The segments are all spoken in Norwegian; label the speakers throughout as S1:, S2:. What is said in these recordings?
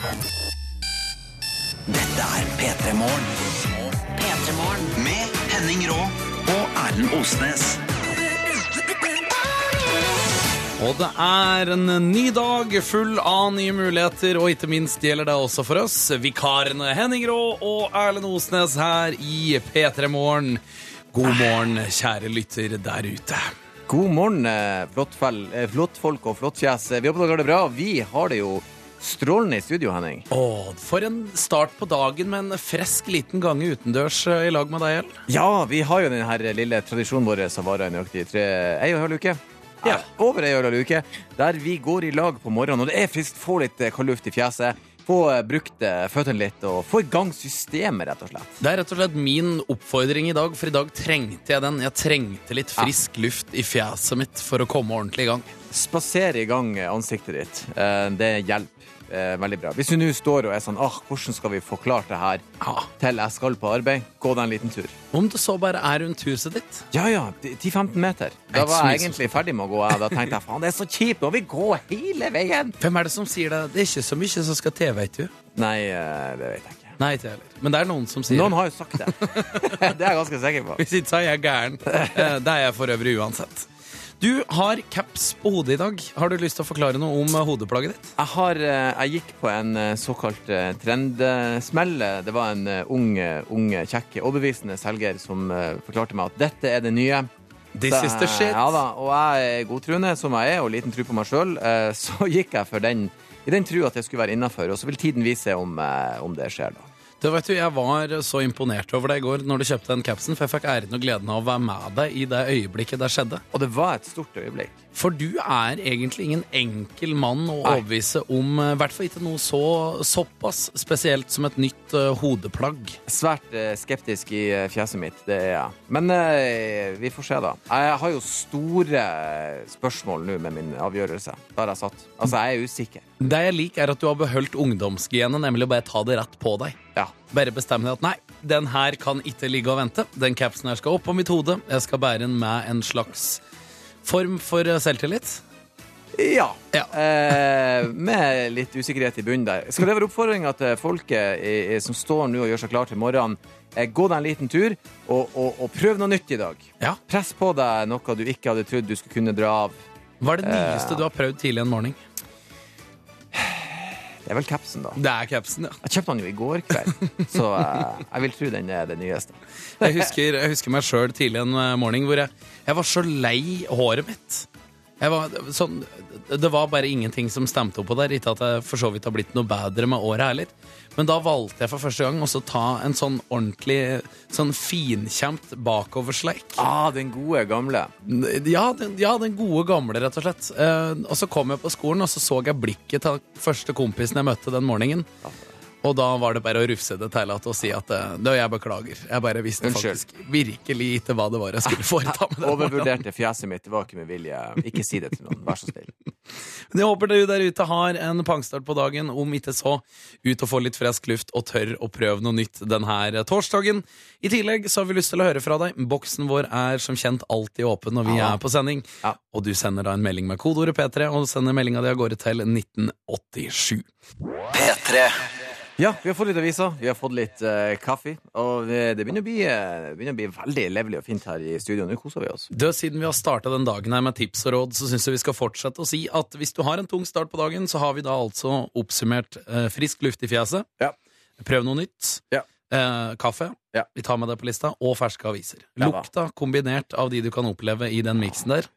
S1: Dette er P3 Morgen.
S2: P3 Morgen.
S1: Med Henning Rå og Erlend Osnes.
S3: Og det er en ny dag full av nye muligheter, og ikke minst gjelder det også for oss, vikarene Henning Rå og Erlend Osnes her i P3 Morgen. God morgen, kjære lytter der ute.
S4: God morgen, flott, folk og flott og flottfjes. Vi håper dere har det bra. Vi har det jo strålende i studio, Henning.
S3: Åh, for en start på dagen med en frisk liten gange utendørs eh, i lag med deg, El.
S4: Ja, vi har jo den her lille tradisjonen vår som varer nøyaktig tre, ei og en halv uke.
S3: Ja.
S4: Over ei og en halv uke. Der vi går i lag på morgenen, og det er friskt. Få litt eh, kald luft i fjeset. Få eh, brukt eh, føttene litt, og få i gang systemet, rett og slett.
S3: Det er rett og slett min oppfordring i dag, for i dag trengte jeg den. Jeg trengte litt frisk luft i fjeset mitt for å komme ordentlig i gang.
S4: Spasere i gang eh, ansiktet ditt. Eh, Det hjelper eh, veldig bra. Hvis du nå står og er sånn ah, hvordan skal vi få klart det her
S3: Ja.
S4: til jeg skal på arbeid, gå deg en liten tur.
S3: Om det så bare er rundt huset ditt.
S4: Ja ja, 10-15 meter. Da var jeg egentlig ferdig med å gå. Da tenkte jeg faen, det er så kjipt, nå vi gå hele veien.
S3: Hvem er det som sier det? Det er ikke så mye som skal til, veit du.
S4: Nei, eh, det vet jeg ikke.
S3: Nei, ikke heller. Men det er noen som sier
S4: Noen har jo sagt det. det er jeg ganske sikker på.
S3: Hvis ikke så er jeg gæren. Eh, Det er jeg for øvrig uansett. Du har caps på hodet i dag. Har du lyst til å forklare noe om eh, hodeplagget ditt?
S4: Jeg, har, eh, jeg gikk på en eh, såkalt eh, trendsmell. Det var en ung, ung, kjekk, overbevisende selger som forklarte meg at dette er det nye.
S3: This
S4: Så,
S3: is the shit.
S4: Ja da, og jeg er godtruende som jeg er, og liten tro på meg sjøl, så gikk jeg for den i den tro at jeg skulle være innafor, og så vil tiden vise om, om det skjer, da.
S3: Du vet du, Jeg var så imponert over deg i går når du kjøpte den capsen, for jeg fikk æren og gleden av å være med deg i det øyeblikket det skjedde.
S4: Og det var et stort øyeblikk.
S3: For du er egentlig ingen enkel mann å overbevise om eh, i hvert fall ikke noe så såpass spesielt som et nytt uh, hodeplagg.
S4: Svært uh, skeptisk i uh, fjeset mitt, det er jeg. Men vi får se, da. Jeg har jo store spørsmål nå med min avgjørelse. Har jeg satt. Altså, jeg er usikker.
S3: Det jeg liker, er at du har beholdt ungdomsgenet, nemlig å bare ta det rett på deg.
S4: Ja.
S3: Bare bestemme deg at nei, den her kan ikke ligge og vente. Den capsen her skal opp på mitt hode. Jeg skal bære den med en slags form for eh, selvtillit.
S4: Ja.
S3: Ja.
S4: Eh, med litt usikkerhet i bunnen der. Skal det være oppfordringa til folket eh, som står nå og gjør seg klar til morgenen? Eh, gå deg en liten tur, og, og, og prøv noe nytt i dag.
S3: Ja.
S4: Press på deg noe du ikke hadde trodd du skulle kunne dra av.
S3: Hva er det nyeste du har prøvd tidlig en morgen?
S4: Det er vel capsen, da.
S3: Det er capsen, ja.
S4: Jeg kjøpte den jo i går kveld, så eh, jeg vil tro den er det nyeste.
S3: Jeg husker, jeg husker meg sjøl tidlig en eh, morgen hvor jeg, jeg var så lei håret mitt. Jeg var, sånn, det var bare ingenting som stemte oppå der. Ikke at jeg for så vidt har blitt noe bedre med året heller. Men da valgte jeg for første gang også å ta en sånn ordentlig sånn finkjemt bakoversleik.
S4: Ah, den gode, gamle.
S3: Ja den, ja, den gode gamle, rett og slett. Eh, og så kom jeg på skolen, og så så jeg blikket til første kompisen jeg møtte den morgenen. Og da var det bare å rufse det til at og si at Nå, jeg beklager. Jeg bare visste
S4: Unnskyld.
S3: faktisk virkelig ikke hva det var jeg skulle foreta meg.
S4: Overvurderte fjeset mitt. Det var ikke med vilje. Ikke si det til noen. Vær så snill.
S3: Men jeg håper du der ute har en pangstart på dagen, om ikke så ut og få litt frisk luft og tør å prøve noe nytt denne torsdagen. I tillegg så har vi lyst til å høre fra deg. Boksen vår er som kjent alltid åpen når vi
S4: Ja.
S3: er på sending.
S4: Ja.
S3: Og du sender da en melding med kodeordet P3, og sender meldinga di av gårde til 1987.
S1: P3.
S4: Ja, vi har fått litt aviser, vi har fått litt eh, kaffe, og det det begynner å, bli, eh, begynner å bli veldig levelig og fint her i studio. Nå koser vi oss.
S3: Du, Siden vi har starta den dagen her med tips og råd, så syns jeg vi skal fortsette å si at hvis du har en tung start på dagen, så har vi da altså oppsummert eh, frisk luft i fjeset.
S4: Ja.
S3: Prøv noe nytt.
S4: Ja.
S3: Eh, kaffe.
S4: Ja.
S3: Vi tar med det på lista. Og ferske aviser.
S4: Ja da.
S3: Lukta kombinert av de du kan oppleve i den miksen der.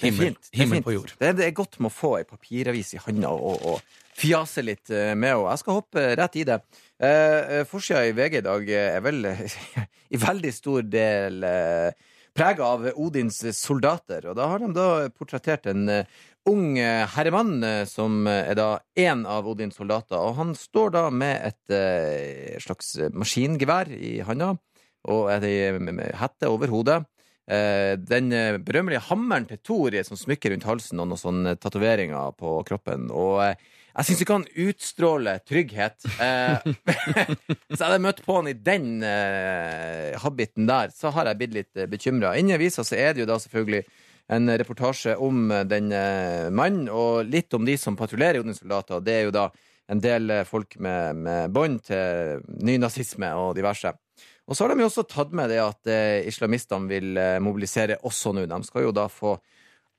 S4: Det
S3: Himmel.
S4: Det er,
S3: himmel på jord.
S4: Det, er, det er godt med å få ei papiravis i handa og, og fjase litt eh, med henne. Jeg skal hoppe rett i det. Eh, Forsida i VG i dag er vel i veldig stor del eh, prega av Odins soldater. Og da har de da portrettert en eh, ung eh, herremann eh, som er da én av Odins soldater. Og han står da med et eh, slags maskingevær i handa og ei hette over hodet. Eh, den eh, berømmelige hammeren til Thor i et sånt smykke rundt halsen og noen sånne tatoveringer på kroppen. Og eh, jeg syns ikke han utstråler trygghet. Så jeg hadde møtt på han i den habiten der, så har jeg blitt litt bekymra. Inni avisa så er det jo da selvfølgelig en reportasje om den mannen, og litt om de som patruljerer Odin-soldater. Det er jo da en del folk med, med bånd til nynazisme og diverse. Og så har de jo også tatt med det at eh, islamistene vil eh, mobilisere også nå. De skal jo da få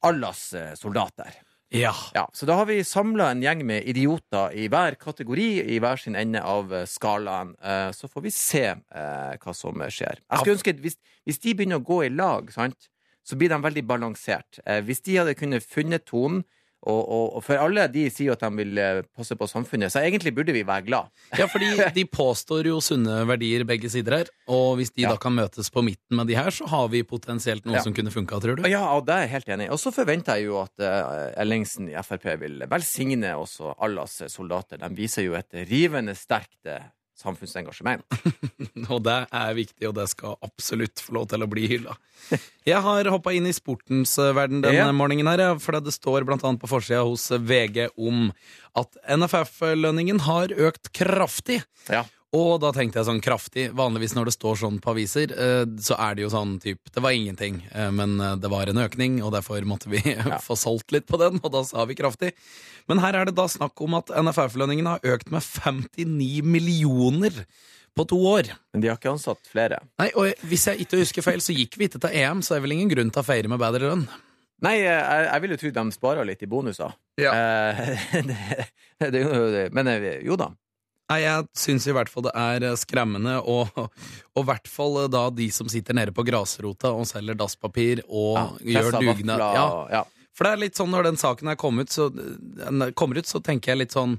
S4: Allahs eh, soldater.
S3: Ja.
S4: Ja, så da har vi samla en gjeng med idioter i hver kategori, i hver sin ende av skalaen. Så får vi se hva som skjer. Jeg skulle ønske at hvis, hvis de begynner å gå i lag, sant, så blir de veldig balansert. Hvis de hadde kunnet funnet tonen, og, og, og for alle de sier jo at de vil eh, passe på samfunnet, så egentlig burde vi være glad.
S3: ja, fordi de påstår jo sunne verdier begge sider her, og hvis de
S4: Ja.
S3: da kan møtes på midten med de her, så har vi potensielt noe
S4: Ja.
S3: som kunne funka, tror du?
S4: Ja, og det er jeg helt enig i. Og så forventer jeg jo at uh, Ellingsen i Frp vil velsigne også Allahs soldater. De viser jo et rivende sterkt eh, samfunnsengasjement.
S3: Og det er viktig, og det skal absolutt få lov til å bli hylla. Jeg har hoppa inn i sportens eh, verden denne
S4: Ja.
S3: morgenen, her, for det står blant annet på forsida hos VG om at NFF-lønningen har økt kraftig.
S4: Ja.
S3: Og da tenkte jeg sånn kraftig. Vanligvis når det står sånn på aviser, eh, så er det jo sånn typ Det var ingenting, eh, men eh, det var en økning, og derfor måtte vi få solgt litt på den, og da sa vi kraftig. Men her er det da snakk om at NFF-lønningen har økt med 59 millioner på to år.
S4: Men de har ikke ansatt flere.
S3: Nei, og hvis jeg ikke husker feil, så gikk vi ikke til EM, så det er vel ingen grunn til å feire med bedre lønn.
S4: Nei, jeg, jeg vil jo tro de sparer litt i bonuser.
S3: Ja.
S4: Eh, det, det, det. Men jo da.
S3: Nei, jeg syns i hvert fall det er eh, skremmende, og og i hvert fall eh, da de som sitter nede på grasrota og selger dasspapir og gjør dugnad. Ja,
S4: ja.
S3: For det er litt sånn når den saken her kom ut, så, kommer ut, så tenker jeg litt sånn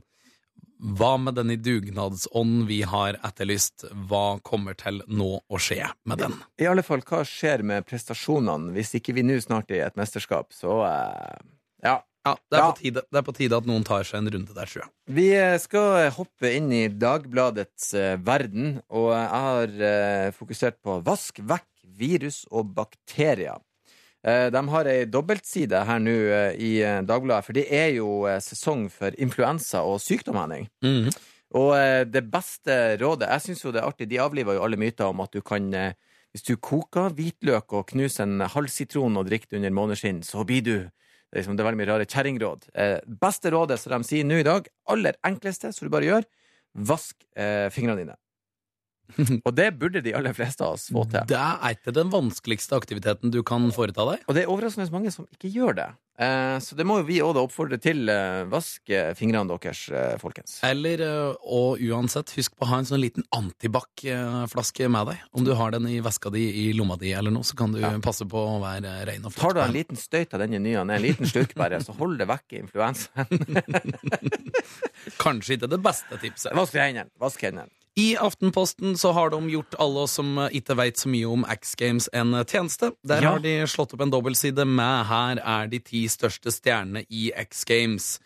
S3: Hva med den i dugnadsånd vi har etterlyst? Hva kommer til nå å skje med den?
S4: I alle fall, hva skjer med prestasjonene hvis ikke vi nå snart er i et mesterskap? Så eh, ja.
S3: Ja, det er,
S4: Ja.
S3: På tide, det er på tide at noen tar seg en runde der, tror jeg.
S4: Vi eh, skal hoppe inn i Dagbladets eh, verden, og jeg har eh, fokusert på vask vekk virus og bakterier. De har ei dobbeltside her nå i Dagbladet, for det er jo sesong for influensa og sykdom, Henning.
S3: Mhm.
S4: Og det beste rådet Jeg syns jo det er artig, de avliver jo alle myter om at du kan Hvis du koker hvitløk og knuser en halv sitron og drikker det under måneskinn, så blir du liksom, det er veldig mye rare kjerringråd. Eh, beste rådet som de sier nå i dag, aller enkleste, som du bare gjør, vask eh, fingrene dine. Og det burde de aller fleste av oss få til.
S3: Det er ikke den vanskeligste aktiviteten du kan foreta deg.
S4: Og det er overraskende mange som ikke gjør det. Eh, så det må jo vi òg oppfordre til. Eh, vask eh, fingrene deres, folkens.
S3: Eller, og uansett, husk på å ha en sånn liten antibac-flaske med deg. Om du har den i veska di, i lomma di eller noe, så kan du passe på å være rein og flott.
S4: Tar du en liten støyt av den i ny og ne, en liten slurk bare, så hold det vekk influensaen.
S3: Kanskje ikke det beste tipset.
S4: Vask hendene. Vask hendene.
S3: I Aftenposten så har de gjort alle oss som ikke veit så mye om X Games, en tjeneste. Der
S4: Ja.
S3: har de slått opp en dobbeltside med 'Her er de ti største stjernene i X Games'.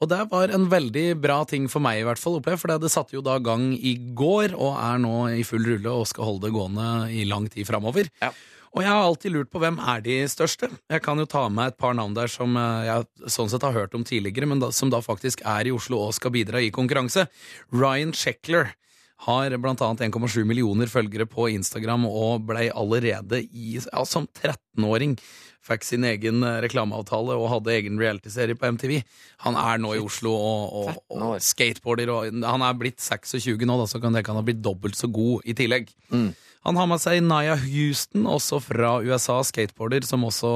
S3: Og det var en veldig bra ting for meg, i hvert fall, opplevd, for det satte jo da gang i går, og er nå i full rulle og skal holde det gående i lang tid framover.
S4: Ja.
S3: Og jeg har alltid lurt på hvem er de største. Jeg kan jo ta med et par navn der som eh, jeg sånn sett har hørt om tidligere, men da, som da faktisk er i Oslo og skal bidra i konkurranse. Ryan Sheckler har annet 1,7 millioner følgere på Instagram og blei allerede i, ja, som 13-åring fikk sin egen eh, reklameavtale og hadde egen realityserie på MTV. Han er nå i Oslo og, og, og skateboarder, og han er blitt 26 nå, da, så kan det kan ha blitt dobbelt så god i tillegg. Han har med seg Naya Houston, også fra USA, skateboarder, som også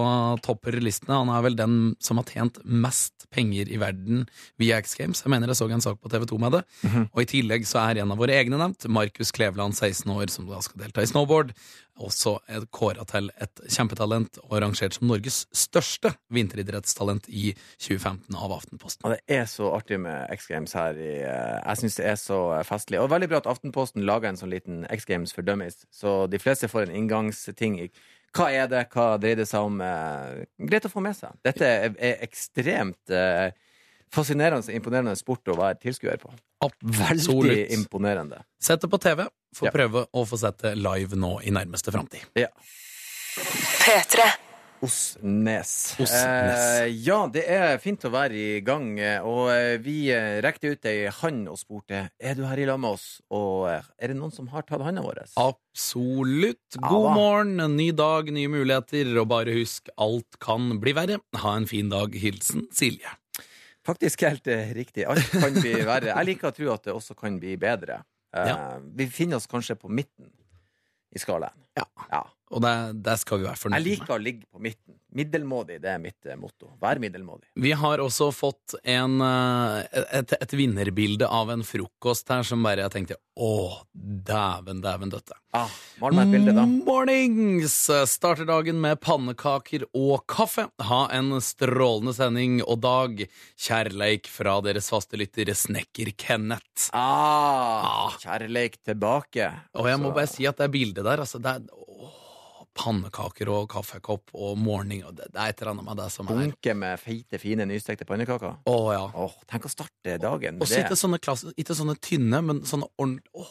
S3: topper listene. Han er vel den som har tjent mest penger i verden via X Games. Jeg mener jeg så en sak på TV2 med det. Og i tillegg så er en av våre egne nevnt, Markus Kleveland, 16 år, som da skal delta i snowboard. Også kåra til et kjempetalent og rangert som Norges største vinteridrettstalent i 2015 av Aftenposten.
S4: Og det er så artig med X Games her. I, eh, jeg syns det er så festlig. Og veldig bra at Aftenposten lager en sånn liten X Games for dummies. Så de fleste får en inngangsting. Hva er det? Hva dreier det seg om? Eh, greit å få med seg. Dette er ekstremt eh, fascinerende og imponerende sport å være tilskuer på. Veldig imponerende.
S3: Sett det på TV. Få
S4: Ja.
S3: prøve å få sett det live nå i nærmeste framtid.
S4: Ja.
S2: P3.
S4: Osnes.
S3: Osnes.
S4: Eh, ja, det er fint å være i gang, eh, og eh, vi eh, rekte ut ei hand og spurte Er du her i lag med oss. Og er det noen som har tatt handa vår?
S3: Absolutt. God
S4: ja,
S3: morgen, en ny dag, nye muligheter, og bare husk, alt kan bli verre. Ha en fin dag. Hilsen Silje.
S4: Faktisk helt eh, riktig. Alt kan bli verre. Jeg liker å tro at det også kan bli bedre. Eh,
S3: Ja.
S4: Vi finner oss kanskje på midten i skalaen.
S3: Ja.
S4: Ja.
S3: Og det, det skal vi være
S4: Jeg
S3: fornøyd med.
S4: liker å ligge på midten. Middelmådig, det er mitt eh, motto. Vær middelmådig.
S3: Vi har også fått en, eh, et, et vinnerbilde av en frokost her som bare jeg tenkte Å, dæven, dæven døtte.
S4: Ah, Mal meg et bilde, da.
S3: Mornings! Starter dagen med pannekaker og kaffe. Ha en strålende sending og dag. Kjærleik fra deres faste lytter, snekker Kenneth.
S4: Ah,
S3: Ah.
S4: kjærleik tilbake.
S3: Og jeg må
S4: Altså,
S3: bare si at det bildet der, altså, det er pannekaker og kaffekopp og morning og det, det er et eller annet med det som er
S4: Bunke med feite, fine, nystekte pannekaker.
S3: Å ja.
S4: Åh, tenk å starte dagen med det.
S3: ikke sånne, klasse, ikke sånne tynne, men sånne ordentlige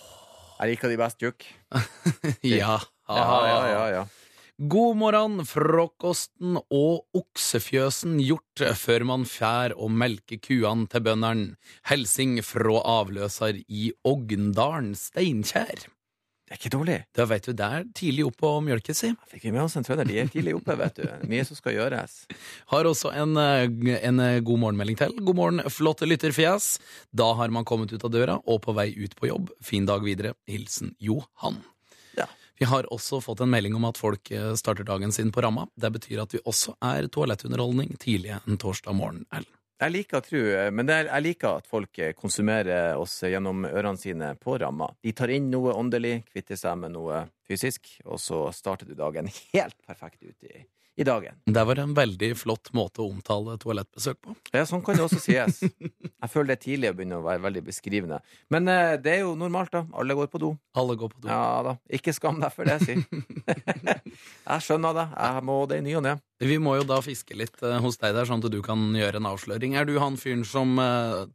S4: Jeg liker de best tjukke.
S3: Ja.
S4: Ja, ja, ja, ja.
S3: God morgen, frokosten og oksefjøsen gjort før man fær og melker kuene til bøndene. Helsing fra avløser i Ogndalen, Steinkjer.
S4: Det er ikke dårlig.
S3: Da vet du, det er tidlig opp å mjølke si.
S4: Jeg fikk vi med oss en trønder. De er tidlig oppe, vet du. Mye som skal gjøres.
S3: Har også en, eh, en eh, god morgenmelding til. God morgen, flotte lytterfjes. Da har man kommet ut av døra og på vei ut på jobb. Fin dag videre. Hilsen Johan.
S4: Ja.
S3: Vi har også fått en melding om at folk eh, starter dagen sin på ramma. Det betyr at vi også er toalettunderholdning tidlig en torsdag morgen. Ellen.
S4: Jeg liker å tro, men det er, jeg liker at folk konsumerer oss gjennom ørene sine på ramma. De tar inn noe åndelig, kvitter seg med noe fysisk, og så starter du dagen helt perfekt ut i, i dagen.
S3: Det var en veldig flott måte å omtale toalettbesøk på.
S4: Ja, sånn kan det også sies. Jeg føler det tidlig å begynne å være veldig beskrivende. Men eh, det er jo normalt, da. Alle går på do.
S3: Alle går på do.
S4: Ja da. Ikke skam deg for det, si. jeg skjønner det. Jeg må det i ny og ne.
S3: Vi må jo da fiske litt eh, hos deg der, sånn at du kan gjøre en avsløring. Er du han fyren som eh,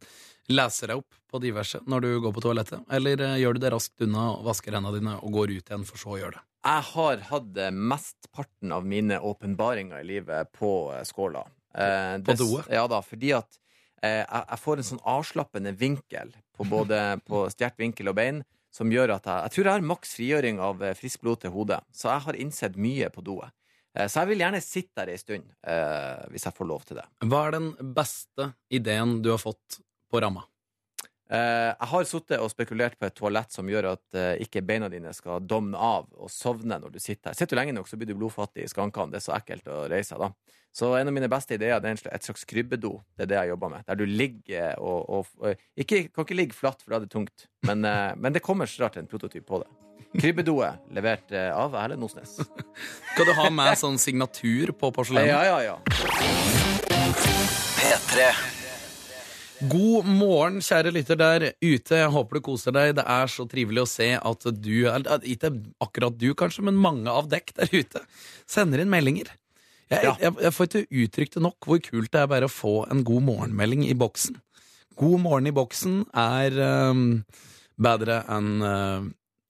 S3: leser deg opp på diverse når du går på toalettet, eller eh, gjør du det raskt unna, vasker hendene dine og går ut igjen for så å gjøre det?
S4: Jeg har hatt mesteparten mestparten av mine åpenbaringer i livet på eh, skåla. Eh,
S3: På doet?
S4: Ja da, fordi at eh, jeg, får en sånn avslappende vinkel på både på stjert, vinkel og bein, som gjør at jeg Jeg tror jeg har maks frigjøring av eh, friskt blod til hodet, så jeg har innsett mye på doet. Eh, så jeg vil gjerne sitte der ei stund, eh, hvis jeg får lov til det.
S3: Hva er den beste ideen du har fått på ramma?
S4: Uh, jeg har sittet og spekulert på et toalett som gjør at uh, ikke beina dine skal domne av og sovne når du sitter her. Sitter du lenge nok, så blir du blodfattig i skankene. Det er så ekkelt å reise seg da. Så en av mine beste ideer det er et slags krybbedo. Det er det jeg jobber med. Der du ligger og, og, og ikke, Kan ikke ligge flatt, for da er det tungt. Men, uh, men det kommer snart en prototyp på det. Krybbedoet levert av Erlend Osnes.
S3: Skal du ha med sånn signatur på porselenet?
S4: Ja, ja, ja.
S1: P3.
S3: God morgen, kjære lytter der ute. Jeg håper du koser deg. Det er så trivelig å se at du, ikke akkurat du kanskje, men mange av dekk der ute, sender inn meldinger. Jeg,
S4: Ja.
S3: jeg, jeg får ikke uttrykt det nok hvor kult det er bare å få en god morgenmelding i boksen. God morgen i boksen er um, bedre enn uh,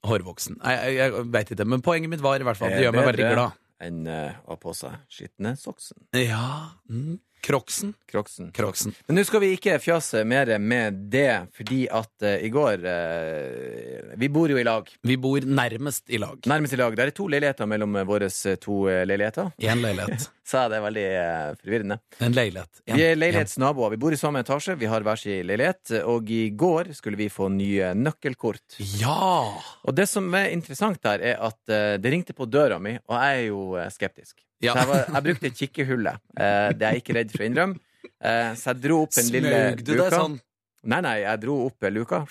S3: hårvoksen. Jeg, jeg, jeg veit ikke, men poenget mitt var i hvert fall at det gjør meg veldig glad.
S4: enn uh, å ha på seg skitne soksen.
S3: Ja, mm, Kroksen.
S4: Kroksen.
S3: Kroksen.
S4: Men nå skal vi ikke fjase mer med det, fordi at uh, i går uh, Vi bor jo i lag.
S3: Vi bor nærmest i lag.
S4: Nærmest i lag. Det er to leiligheter mellom eh, våre to leiligheter.
S3: Én leilighet.
S4: Sa jeg det er veldig uh, forvirrende.
S3: En leilighet. En-
S4: Vi er leilighetsnaboer. Vi bor i samme etasje. Vi har hver sin leilighet. Og i går skulle vi få nye nøkkelkort.
S3: Ja!
S4: Og det som er interessant der, er at det ringte på døra mi, og jeg er jo skeptisk.
S3: Ja.
S4: Jeg, var, jeg brukte kikkehullet. Eh, det er jeg ikke redd for å innrømme. Eh, så jeg dro opp en lille
S3: Smøg du deg
S4: luka.
S3: sånn?
S4: Nei, nei, jeg dro opp luka.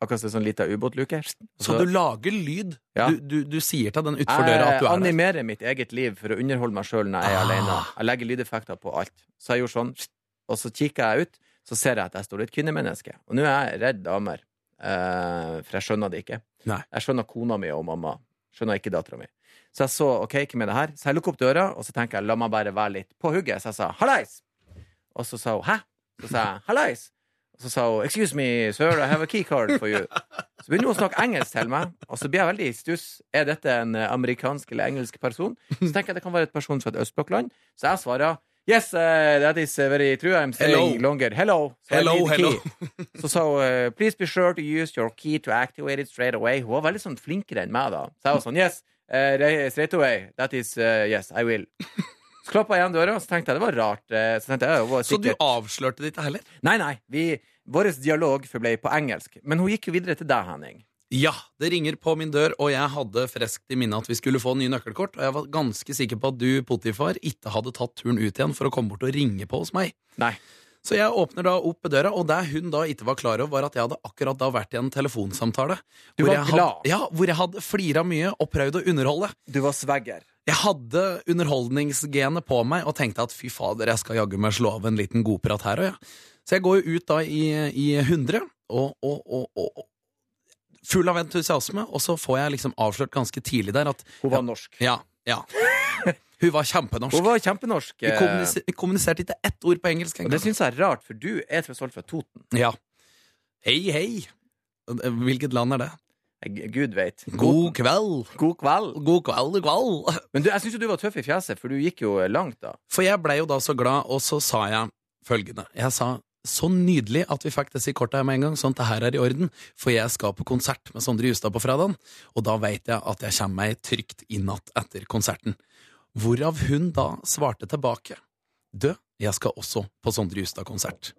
S4: Akkurat som en sånn lita ubåtluke.
S3: Så du lager lyd?
S4: Ja.
S3: Du, du, du sier til den utfor døra at
S4: Jeg
S3: du er der?
S4: animerer mitt eget liv for å underholde meg sjøl når jeg er
S3: Ah.
S4: alene. Jeg legger lydeffekter på alt. Så jeg gjorde sånn, og så kikker jeg ut, så ser jeg at jeg står et kvinnemenneske. Og nå er jeg redd damer, eh, for jeg skjønner det ikke.
S3: Nei.
S4: Jeg skjønner kona mi og mamma. Skjønner ikke dattera mi. Så jeg så OK, ikke med det her. Så jeg lukker opp døra, og så tenker jeg la meg bare være litt på hugget. Så jeg sa hallais! Og så sa hun hæ? Så sa jeg hallais! Og så sa hun excuse me, sir, I have a keycard for you. Så begynner hun å snakke engelsk til meg, og så blir jeg veldig i stuss. Er dette en eh, amerikansk eller engelsk person? Så tenker jeg det kan være et person fra et østblokkland. Så jeg svarer Yes, uh, that is uh, very true. I'm staying
S3: Hello.
S4: longer. Hello. So
S3: Hello, hello.
S4: so, so uh, Please be sure to use your key to activate it straight away. Hun var veldig sånn flinkere enn meg da. Så jeg var sånn Yes, uh, straight away. That is Yes, I will. Så klappa jeg igjen døra, så tenkte jeg det var rart. eh, Så jeg, det var
S3: Så du avslørte det ikke heller?
S4: Nei, nei. Vi, vår dialog forble på engelsk. Men hun gikk jo videre til deg, Henning.
S3: Ja, det ringer på min dør, og jeg hadde friskt i minne at vi skulle få nye nøkkelkort, og jeg var ganske sikker på at du, Potifar, ikke hadde tatt turen ut igjen for å komme bort og ringe på hos meg.
S4: Nei.
S3: Så jeg åpner da opp døra, og det hun da ikke var klar over, var at jeg hadde akkurat da vært i en telefonsamtale.
S4: Du var
S3: glad? hadde- Ja, hvor jeg hadde flira mye og prøvd å underholde.
S4: Du var svegger?
S3: Jeg hadde underholdningsgenet på meg og tenkte at fy fader, jeg skal jaggu meg slå av en liten godprat her òg, ja. Så jeg går jo ut da i, i 100, og, og, og, og, full av entusiasme, og så får jeg liksom avslørt ganske tidlig der at
S4: Hun var norsk.
S3: Ja, ja. Hun var kjempenorsk.
S4: Hun var kjempenorsk.
S3: Vi
S4: eh,
S3: kommuniser, vi kommuniserte ikke ett ord på engelsk
S4: Engang. det syns jeg er rart, for du er tross alt fra Toten.
S3: Ja. Hei, hei. Hvilket land er det?
S4: Gud veit.
S3: God kveld.
S4: God kveld.
S3: God kveld, kveld.
S4: Men du, jeg syns jo du var tøff i fjeset, for du gikk jo langt da.
S3: For jeg blei jo da så glad, og så sa jeg følgende. Jeg sa så nydelig at vi fikk disse korta med en gang, sånn at det her er i orden, for jeg skal på konsert med Sondre Justad på fredagen, og da veit jeg at jeg kommer meg trygt i natt etter konserten. Hvorav hun da svarte tilbake. Du, jeg skal også på Sondre Justad-konsert.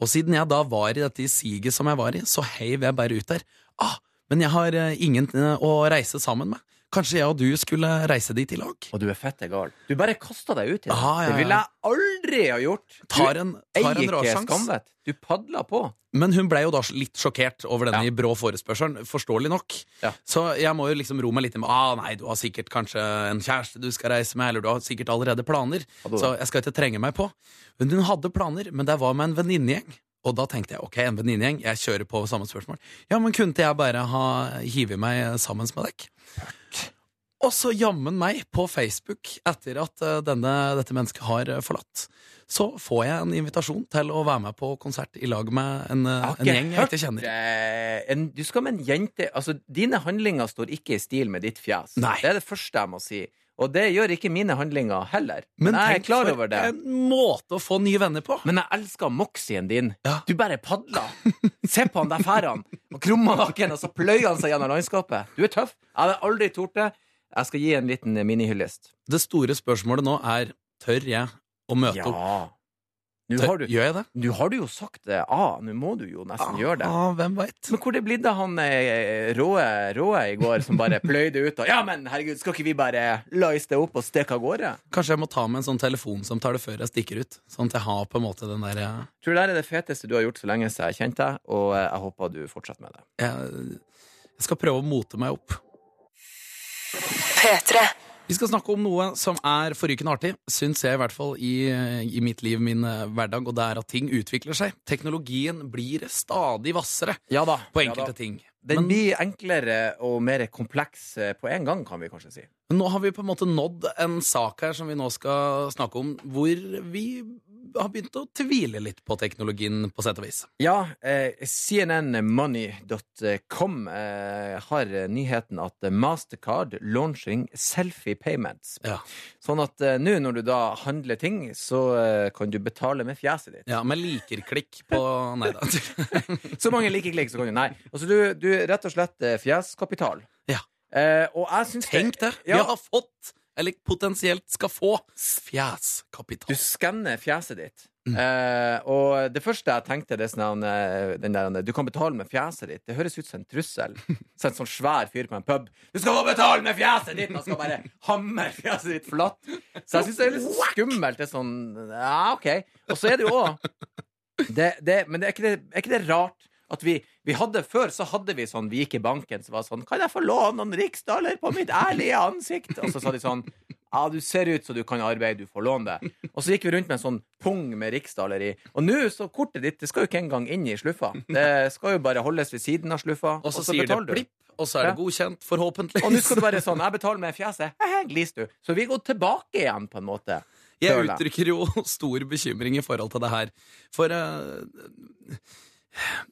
S3: Og siden jeg da var i dette siget som jeg var i, så heiv jeg bare ut der. Ah, men jeg har eh, ingen eh, å reise sammen med. Kanskje jeg og du skulle reise dit i lag?
S4: Og du er fette gal. Du bare kasta deg ut i det.
S3: Ah, ja, ja.
S4: Det ville jeg aldri ha gjort.
S3: Tar en,
S4: Du
S3: tar
S4: eier ikke skamvett. Du padla på.
S3: Men hun ble jo da litt sjokkert over denne
S4: Ja.
S3: brå forespørselen, forståelig nok.
S4: Ja.
S3: Så jeg må jo liksom ro meg litt med ah, nei, du har sikkert kanskje en kjæreste du skal reise med, eller du har sikkert allerede planer, så jeg skal ikke trenge meg på. Men hun hadde planer, men det var med en venninnegjeng. Og da tenkte jeg ok, en venninnegjeng, jeg kjører på samme spørsmål. Ja, men kunne ikke jeg bare ha hivet meg sammen med deg? Og så jammen meg på Facebook, etter at eh, denne, dette mennesket har eh, forlatt, så får jeg en invitasjon til å være med på konsert i lag med en, eh, en gjeng jeg ikke kjenner.
S4: En, du skal med en jente Altså, dine handlinger står ikke i stil med ditt fjes.
S3: Nei.
S4: Det er det første jeg må si. Og det gjør ikke mine handlinger heller.
S3: Men
S4: Men jeg er klar over det.
S3: en måte å få nye venner på.
S4: Men jeg elsker moxien din.
S3: Ja.
S4: Du bare padler. Se på han der færen. Og krummer nakken, og så pløyer han seg gjennom landskapet. Du er tøff. Jeg hadde aldri tort det. Jeg skal gi en liten minihyllest.
S3: Det store spørsmålet nå er tør jeg å møte opp.
S4: Nå har du,
S3: Gjør jeg det?
S4: nå har du jo sagt det. Ah, nå må du jo nesten gjøre det.
S3: Ah, hvem vet?
S4: Men hvor det blitt av han eh, råe, råe i går som bare pløyde ut og Ja, men herregud, skal ikke vi bare lice det opp og stikke av gårde?
S3: Kanskje jeg må ta med en sånn telefonsamtale før jeg stikker ut. Sånn at jeg har på en måte den der jeg...
S4: Tror det er det feteste du har gjort så lenge jeg kjent deg, og eh, jeg håper du fortsetter med det.
S3: jeg, jeg skal prøve å mote meg opp.
S2: P3.
S3: Vi skal snakke om noe som er forrykende artig, syns jeg i hvert fall i, i mitt liv, min eh, hverdag, og det er at ting utvikler seg. Teknologien blir stadig hvassere
S4: Ja da.
S3: på enkelte ting.
S4: Den
S3: Men-
S4: blir enklere og mer kompleks eh, på en gang, kan vi kanskje si.
S3: Men nå har vi på en måte nådd en sak her som vi nå skal snakke om, hvor vi har begynt å tvile litt på teknologien, på sett og vis.
S4: Ja, eh, cnnmoney.com eh, har nyheten at Mastercard launching selfie payments.
S3: Ja.
S4: Sånn at eh, nå når du da handler ting, så eh, kan du betale med fjeset ditt.
S3: Ja, med likerklikk på Nei da.
S4: Så mange likeklikk, så kan du Nei. Altså, du, du rett og slett eh, fjeskapital.
S3: Ja.
S4: Eh, og jeg syns
S3: Tenk det! Vi har fått, eller potensielt skal få, fjeskapital.
S4: du skanner fjeset ditt.
S3: Mm.
S4: Eh, og det første jeg tenkte, det sånn, eh, den der, du kan betale med fjeset ditt. Det høres ut som en trussel. Så en sånn svær fyr på en pub. Du skal få betale med fjeset ditt! Han skal bare hamre fjeset ditt flatt. Så jeg syns det er litt skummelt. Det er sånn Ja, OK. Og så er det jo òg det, det, Men det er, ikke det, er ikke det rart at vi, vi hadde Før så hadde vi sånn Vi gikk i banken så var sånn Kan jeg få låne noen riksdaler på mitt ærlige ansikt? Og så sa de sånn Ja, du ser ut så du kan arbeide, du får låne det. Og så gikk vi rundt med en sånn pung med riksdaler i. Og nå, så kortet ditt det skal jo ikke engang inn i sluffa. Det skal jo bare holdes ved siden av sluffa.
S3: Og så sier det
S4: betaler du.
S3: plipp, og så er det godkjent, forhåpentligvis.
S4: Og nå skal du bare sånn Jeg betaler med fjeset. Glis du. Så vi går tilbake igjen, på en måte.
S3: Jeg uttrykker jo stor bekymring i forhold til det her. For eh,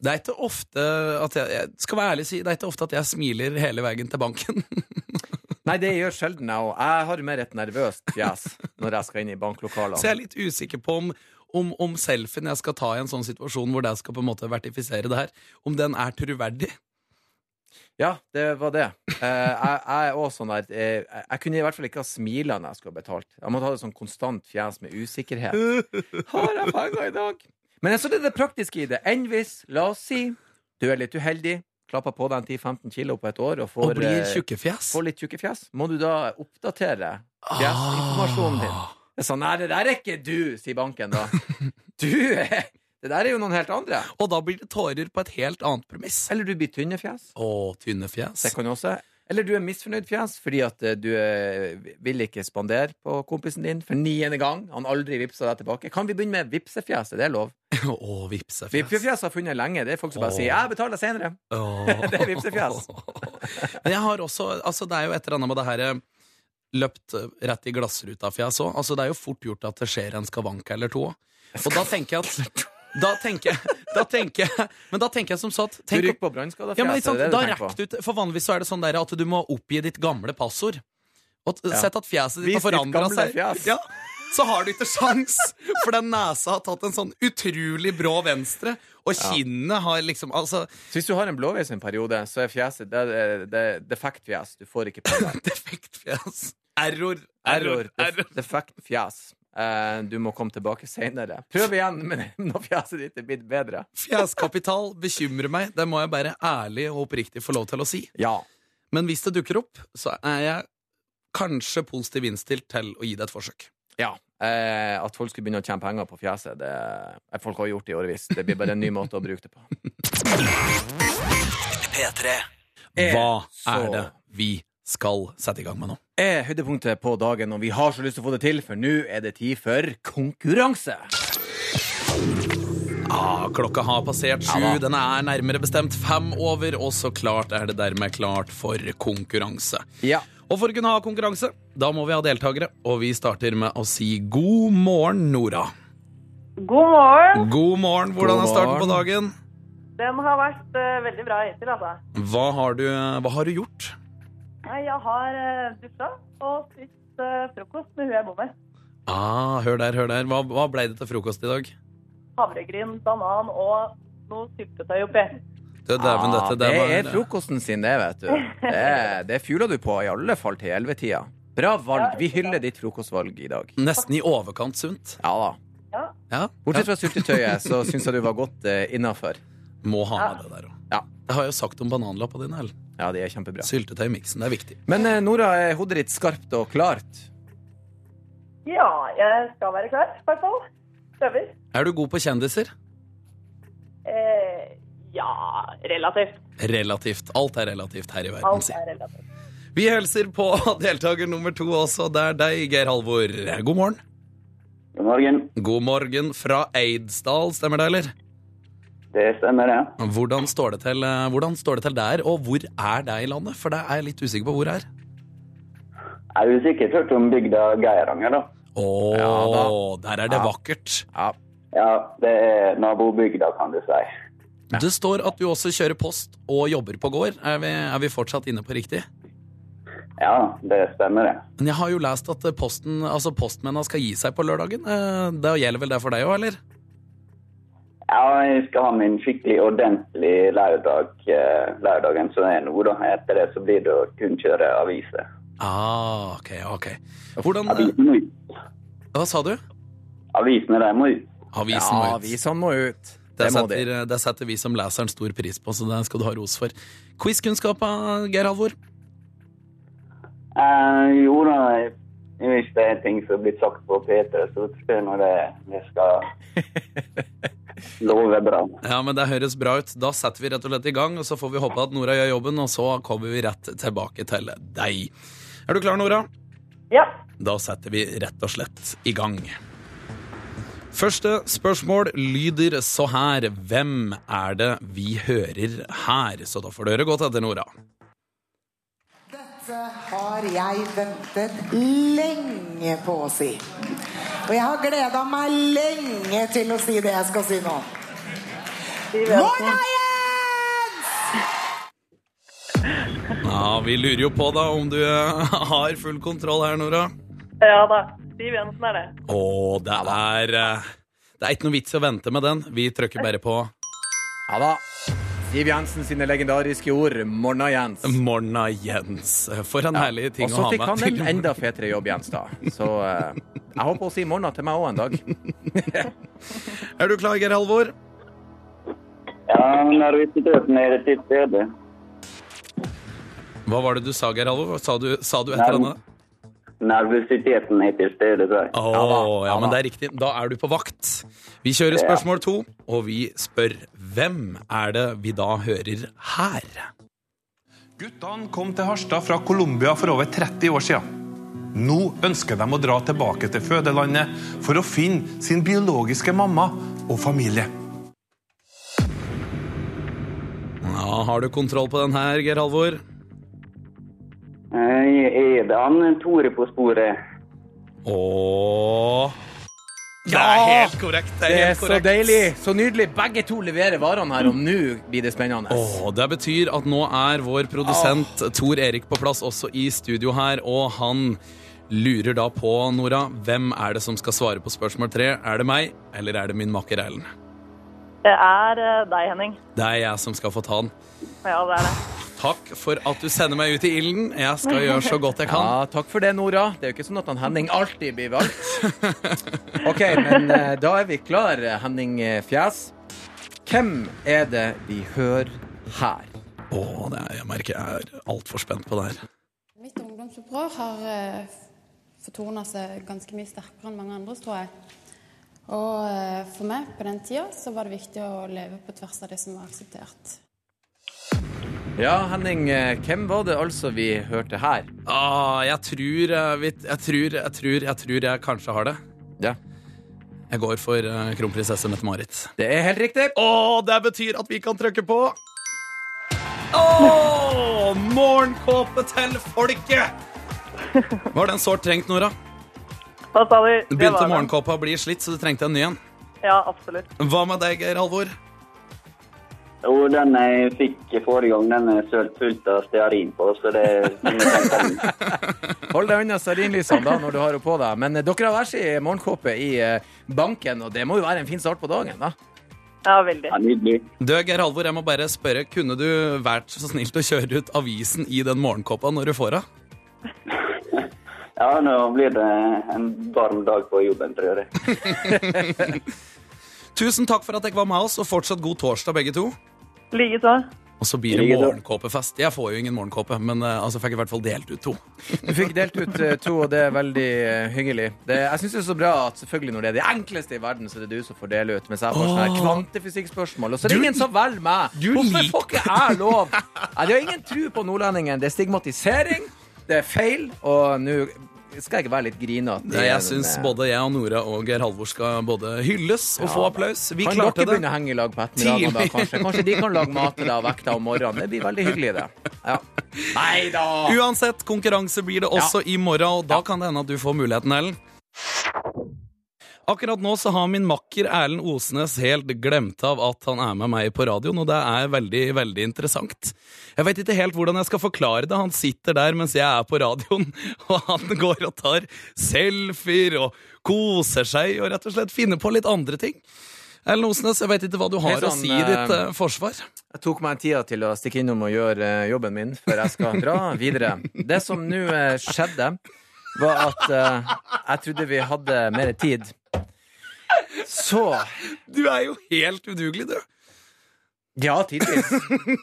S3: det er ikke ofte at jeg, jeg skal være ærlig si, det er ikke ofte at jeg smiler hele veien til banken.
S4: Nei, det gjør sjelden jeg òg. Jeg har mer et nervøst fjes når jeg skal inn i banklokalene.
S3: Så jeg er litt usikker på om, om, om selfien jeg skal ta i en sånn situasjon hvor jeg skal på en måte vertifisere det her, om den er troverdig.
S4: Ja, det var det. Eh, jeg, jeg er også sånn der eh, jeg, jeg kunne i hvert fall ikke ha smila når jeg skulle ha betalt. Jeg måtte ha et sånn konstant fjes med usikkerhet. Har jeg penger i dag? Men så er det det praktiske i det. Enn hvis, la oss si, du er litt uheldig, klapper på deg en 10-15 kilo på et år og
S3: Og
S4: får,
S3: blir
S4: tjukke
S3: fjes.
S4: får litt tjukke fjes. Må du da oppdatere fjesinformasjonen din?
S3: Ah.
S4: Det er sånn, nei, det der er ikke du, sier banken da. Du er Det der er jo noen helt andre.
S3: Og da blir det tårer på et helt annet premiss.
S4: Eller du blir tynne fjes.
S3: Å, tynne fjes.
S4: Det kan også. Eller du er misfornøyd fjes fordi at eh, du eh, vil ikke spandere på kompisen din for niende gang. Han aldri vippsa deg tilbake. Kan vi begynne med vipsefjes? Er det lov?
S3: Å, vipsefjes.
S4: Vipsefjes har funnet lenge. Det er folk som bare
S3: oh.
S4: sier 'jeg betaler senere'.
S3: Oh.
S4: Det er vipsefjes.
S3: Men jeg har også Altså, det er jo et eller annet med det her eh, løpt rett i glassruta-fjes òg. Altså, det er jo fort gjort at det skjer en skavank eller to. Og da tenker jeg at da tenker da tenker jeg Men da tenker jeg som så at
S4: Du
S3: rykker
S4: på på
S3: ja,
S4: det
S3: da
S4: du tenker
S3: rekk
S4: på?
S3: du For vanligvis så er det sånn der at du må oppgi ditt gamle passord. Og sett at fjeset ditt
S4: Vis
S3: har forandra seg.
S4: fjes.
S3: Ja, så har du ikke sjans, for den nesa har tatt en sånn utrolig brå venstre, og kinnet har liksom Altså,
S4: Så hvis du har en blåveis en periode, så er fjeset det er, det er defekt fjes. Du får ikke deg.
S3: defekt fjes. Error.
S4: Error.
S3: Error.
S4: Def, defekt fjes. Eh, du må komme tilbake seinere. Prøv igjen men når fjeset ditt er blitt bedre.
S3: Fjeskapital bekymrer meg, det må jeg bare ærlig og oppriktig få lov til å si.
S4: Ja.
S3: Men hvis det dukker opp, så er jeg kanskje positiv innstilt til å gi det et forsøk.
S4: Ja. Eh, at folk skulle begynne å tjene penger på fjeset, det eh, folk har gjort det i årevis. Det blir bare en ny måte å bruke det på.
S1: P3.
S4: Er
S3: Hva
S4: så-
S3: er det vi skal sette i gang med nå?
S4: er høydepunktet på dagen, og vi har så lyst til å få det til, for nå er det tid for konkurranse.
S3: Ah, klokka har passert sju,
S4: Ja
S3: den er nærmere bestemt fem over, og så klart er det dermed klart for konkurranse.
S4: Ja.
S3: Og for å kunne ha konkurranse, da må vi ha deltakere, og vi starter med å si god morgen, Nora.
S5: God morgen.
S3: God morgen, hvordan
S4: har
S3: er starten på dagen?
S5: Den har vært uh, veldig bra hittil, altså.
S3: Hva har du, hva har du gjort?
S5: Jeg har uh, dusja og spist uh, frokost med hun jeg bor med.
S3: Ah, hør der, hør der. Hva, hva ble det til frokost i dag?
S5: Havregryn, banan og noe syltetøy oppi.
S3: Du, dæven,
S4: Ah,
S3: dette,
S4: det
S3: var-
S4: er frokosten sin, det, vet du. Det, det fjuler du på, i alle fall til ellevetida. Bra valg. Vi hyller ditt frokostvalg i dag.
S3: Nesten i overkant sunt.
S4: Ja da.
S5: Ja.
S3: Ja,
S4: Bortsett fra syltetøyet, så syns jeg du var godt uh, innafor.
S3: må ha med det der òg.
S4: Ja.
S3: Det har jeg jo sagt om bananlappa dine. Ellen.
S4: Ja, det er kjempebra.
S3: Syltetøy-miksen, det er viktig.
S4: Men uh, Nora, er hodet ditt skarpt og klart?
S5: Ja, jeg skal være klar, i hvert fall. Prøver.
S3: Er du god på kjendiser?
S5: Eh, ja, relativt.
S3: Relativt. Alt er relativt her i verden,
S5: Alt
S3: si.
S5: er relativt.
S3: Vi hilser på deltaker nummer to også. Det er deg, Geir Halvor. God morgen.
S6: God morgen.
S3: God morgen fra Eidsdal, stemmer det, eller?
S6: Det stemmer, ja.
S3: Hvordan står det til, eh, hvordan står det til der, og hvor er det i landet? For det er jeg litt usikker på hvor det er.
S6: Jeg har jo sikkert hørt om bygda Geiranger, da.
S3: Å,
S4: Ja
S3: der er det
S4: Ja.
S3: vakkert.
S4: Ja.
S6: Ja, det er nabobygda, kan du si.
S3: Det står at du også kjører post og jobber på gård. Er vi, er vi fortsatt inne på riktig?
S6: Ja, det stemmer, det.
S3: Men jeg har jo lest at posten, altså postmennene skal gi seg på lørdagen. Eh, Det gjelder vel det for deg òg, eller?
S6: Ja, jeg skal ha min skikkelig ordentlig lørdag, eh, lørdagen som er nå, da. Etter det så blir det å kun kjøre aviser.
S3: Ah, ok, ok. Hvordan
S6: Avisen må ut.
S3: Hva sa du?
S6: Avisene, de må ut.
S3: Avisen
S4: ja,
S3: må ut.
S4: avisene må ut.
S3: Det
S4: Det
S3: setter, det setter vi som leser en stor pris på, så det skal du ha ros for. Quizkunnskap, eh, Geir Halvor?
S6: Eh, jo da, hvis det er ting som er blitt sagt på P3, så spør jeg når det, det skal love bra.
S3: Ja, men det høres bra ut. Da setter vi rett og slett i gang, og så får vi håpe at Nora gjør jobben, og så kommer vi rett tilbake til deg. Er du klar, Nora?
S5: Ja.
S3: Da setter vi rett og slett i gang. Første spørsmål lyder så her. Hvem er det vi hører her? Så da får du høre godt etter, Nora.
S7: Dette har jeg ventet lenge på å si. Og jeg har gleda meg lenge til å si det jeg skal si nå.
S5: Siv
S7: Jens!
S3: Ja, Vi lurer jo på da om du eh, har full kontroll her, Nora.
S5: Ja da. Siv Jensen er det.
S3: Å, det er eh, Det er ikke noe vits i å vente med den. Vi trykker bare på
S4: Ja da. Siv Jensen sine legendariske ord. Morna, Jens.
S3: Morna, Jens. For en herlig ting
S4: Og
S3: å
S4: så
S3: ha
S4: fikk
S3: med
S4: han en enda fetere jobb, Jens, da. Så eh, jeg håper å si morna til meg òg en dag.
S3: Er du klar, Geir Halvor?
S6: Ja, nervøsiteten er til stede.
S3: Hva var det du sa, Geir Halvor? Sa du, sa du et eller annet?
S6: Nervøsiteten er til stede, tror jeg.
S3: Oh,
S4: Ja da,
S3: ja,
S4: ja
S3: men det er riktig. Da er du på vakt. Vi kjører spørsmål to, og vi spør hvem er det vi da hører her?
S8: Guttene kom til Harstad fra Colombia for over 30 år siden. Nå ønsker de å dra tilbake til fødelandet for å finne sin biologiske mamma og familie.
S3: Ja, Har du kontroll på den her, Geir Halvor?
S6: Eh, Er det han Tore på sporet?
S3: Åh Det er helt korrekt. Det er,
S4: Det er
S3: helt
S4: så deilig, så nydelig. Begge to leverer varene her, og nå blir det spennende.
S3: Åh, det betyr at nå er vår produsent Tor Erik på plass også i studio her, og han lurer da på, Nora, hvem er det som skal svare på spørsmål tre? Er det meg, eller er det min makker Erlend?
S5: Det er eh, deg, Henning.
S3: Det er jeg som skal få ta den.
S5: Ja, det er det.
S3: Takk for at du sender meg ut i ilden. Jeg skal gjøre så godt jeg kan.
S4: Ja, takk for det, Nora. Det er jo ikke sånn at han Henning alltid blir valgt. OK, men eh, da er vi klar, Henning Fjes. Hvem er det vi hører her?
S3: Åh, det er, jeg merker jeg er altfor spent på det her.
S9: Mitt ungdomsopprør har uh, fortona seg ganske mye sterkere enn mange andres, tror jeg. Og eh, for meg på den tida så var det viktig å leve på tvers av det som var akseptert.
S4: Ja, Henning, eh, hvem var det altså vi hørte her?
S3: Ah, jeg tror jeg, tror jeg tror jeg tror jeg kanskje har det.
S4: Ja,
S3: Jeg går for uh, kronprinsesse Mette-Marit.
S4: Det er helt riktig.
S3: Å, det betyr at vi kan trykke på. Oh, morgenkåpe til folket! Var den sårt trengt, Nora?
S5: Hva sa du?
S3: Begynte morgenkåpa å bli slitt, så du trengte en ny en.
S5: Ja, absolutt.
S3: Hva med deg, Geir Halvor?
S6: Jo, den jeg fikk forrige gang, den er sølt fullt av stearin på, så det
S4: Hold deg unna stearinlysene da når du har henne på deg. Men eh, dere har hver sin morgenkåpe i eh, banken, og det må jo være en fin start på dagen, da.
S5: Ja, veldig.
S6: Ja, nydelig.
S3: Du, Geir Halvor, jeg må bare spørre, kunne du vært så snill til å kjøre ut avisen i den morgenkåpa når du får henne?
S6: Ja, nå blir det en varm dag på jobben, tror jeg.
S3: Tusen takk for at dere var med oss, og fortsatt god torsdag, begge to.
S5: Likeså.
S3: Og så blir det morgenkåpefest. Jeg får jo ingen morgenkåpe, men eh, altså fikk i hvert fall delt ut to.
S4: Du fikk delt ut eh, to, og det er veldig eh, hyggelig. Det, jeg syns det er så bra at selvfølgelig når det er det enkleste i verden, så er det du som får dele ut. Mens jeg får sånne kvantefysikkspørsmål. Og så er det
S3: Du-
S4: ingen som velger meg!
S3: du
S4: Hvorfor får ikke jeg lov? Jeg har ingen tro på nordlendingen. Det er stigmatisering, det er feil, og nå skal jeg ikke være litt grinete.
S3: Nei, jeg syns både jeg og Nora og Geir Halvor skal både hylles og få applaus. Vi
S4: Kan
S3: klarte
S4: dere begynne å henge i lag på ettermiddagen, da, kanskje? Kanskje de kan lage mat til deg og vekke deg om morgenen? Det blir veldig hyggelig, det. Ja. Nei da!
S3: Uansett, konkurranse blir det også i morgen, og da kan det hende at du får muligheten, Ellen. Akkurat nå så har min makker Erlend Osnes helt glemt av at han er med meg på radioen, og det er veldig, veldig interessant. Jeg vet ikke helt hvordan jeg skal forklare det. Han sitter der mens jeg er på radioen, og han går og tar selfier og koser seg og rett og slett finner på litt andre ting. Erlend Osnes, jeg vet ikke hva du har
S4: sånn,
S3: å si i ditt
S4: eh,
S3: eh, forsvar.
S4: Jeg tok meg en tida til å stikke innom og gjøre eh, jobben min før jeg skal dra videre. Det som nå eh, skjedde, var at eh, jeg trodde vi hadde mer tid. Så
S3: Du er jo helt udugelig, du.
S4: Ja, tidvis.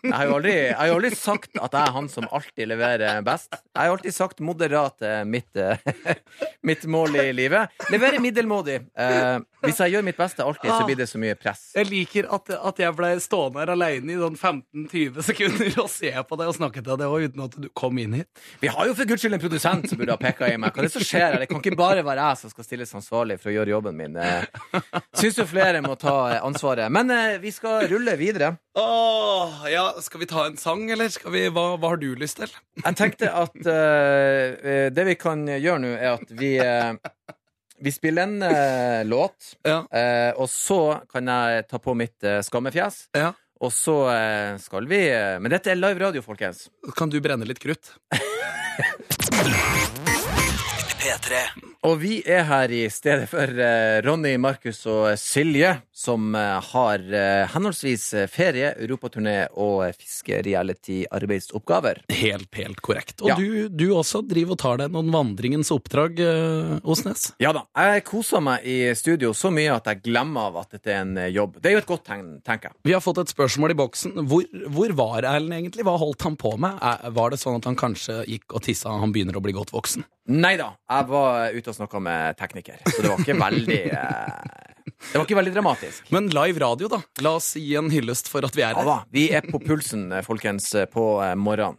S4: Jeg har jo aldri, jeg har jo aldri sagt at jeg er han som alltid leverer best. Jeg har alltid sagt moderat er mitt, eh, mitt mål i livet. Levere middelmådig. Eh, hvis jeg gjør mitt beste alltid, så blir det så mye press.
S3: Jeg liker at, at jeg ble stående her alene i sånn 15-20 sekunder og se på deg og snakke til deg òg, uten at du kom inn hit.
S4: Vi har jo for guds skyld en produsent som burde ha peka i meg. Hva er det som skjer her? Det kan ikke bare være jeg som skal stilles ansvarlig for å gjøre jobben min. Eh, Syns jo flere må ta eh, ansvaret. Men eh, vi skal rulle videre.
S3: Åh, ja, Skal vi ta en sang, eller skal vi, hva, hva har du lyst til?
S4: Jeg tenkte at eh, det vi kan gjøre nå, er at vi uh, vi spiller en uh, låt,
S3: Ja.
S4: eh, og så kan jeg ta på mitt skammefjes.
S3: Ja.
S4: Og så skal vi Men dette er live radio, folkens.
S3: Kan du brenne litt krutt?
S1: P3.
S4: Og vi er her i stedet for eh, Ronny, Markus og Silje, som eh, har eh, henholdsvis ferie, europaturné og fiskereality-arbeidsoppgaver.
S3: Helt, helt korrekt. Og
S4: Ja.
S3: du, du også driver og tar deg noen vandringens oppdrag, Osnes?
S4: Ja da, jeg koser meg i studio så mye at jeg glemmer av at dette er en jobb. Det er jo et godt tegn, tenker jeg.
S3: Vi har fått et spørsmål i boksen. Hvor, hvor var Erlend egentlig? Hva holdt han på med? Var det sånn at han kanskje gikk og tissa han begynner å bli godt voksen?
S4: Nei da, jeg var ute og snakka med tekniker, så det var ikke veldig eh, Det var ikke veldig dramatisk.
S3: Men live radio, da? La oss gi en hyllest for at vi er
S4: Ja
S3: her.
S4: da, vi er på pulsen, eh, folkens, eh, på eh, morgenen.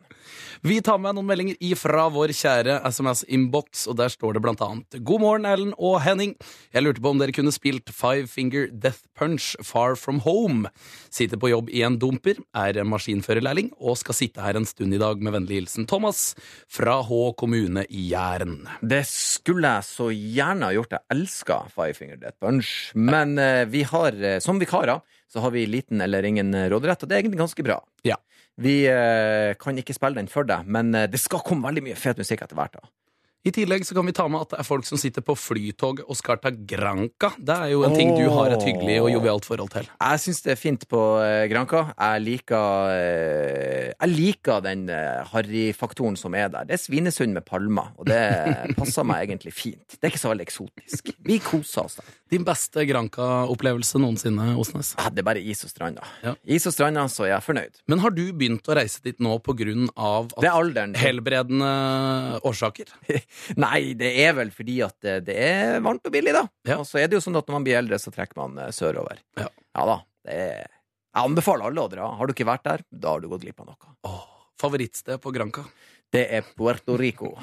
S3: Vi tar med noen meldinger ifra vår kjære SMS-innboks, og der står det blant annet God morgen, Erlend og Henning. Jeg lurte på om dere kunne spilt Five Finger Death Punch Far From Home. Sitter på jobb i en dumper, er maskinførerlærling og skal sitte her en stund i dag med vennlig hilsen Thomas fra Hå kommune i Jæren.
S4: Det skulle jeg så gjerne ha gjort. Jeg elsker Five Finger Death Punch. Men eh, vi har, eh, som vikarer, så har vi liten eller ingen eh, råderett, og det er egentlig ganske bra.
S3: Ja.
S4: Vi eh, kan ikke spille den for deg, men eh, det skal komme veldig mye fet musikk etter hvert. da.
S3: I tillegg så kan vi ta med at det er folk som sitter på flytog og skal ta Granca. Det er jo en ting du har et hyggelig og jovialt forhold til.
S4: Jeg syns det er fint på eh, Granca. Jeg liker, eh, jeg liker den eh, harryfaktoren som er der. Det er Svinesund med palmer, og det passer meg egentlig fint. Det er ikke så veldig eksotisk. Vi koser oss der.
S3: Din beste Granca-opplevelse noensinne, Osnes?
S4: Ja, det er bare is og stranda.
S3: Ja.
S4: Is og stranda, så er jeg fornøyd.
S3: Men har du begynt å reise dit nå på grunn av
S4: Det er alderen.
S3: helbredende årsaker?
S4: Nei, det er vel fordi at det, det er varmt og billig, da.
S3: Ja.
S4: Og så er det jo sånn at når man blir eldre, så trekker man eh, sørover.
S3: Ja.
S4: da. Det er... Jeg anbefaler alle å dra. Har du ikke vært der, da har du gått glipp av noe.
S3: Åh, favorittsted på Granca?
S4: Det er Puerto Rico.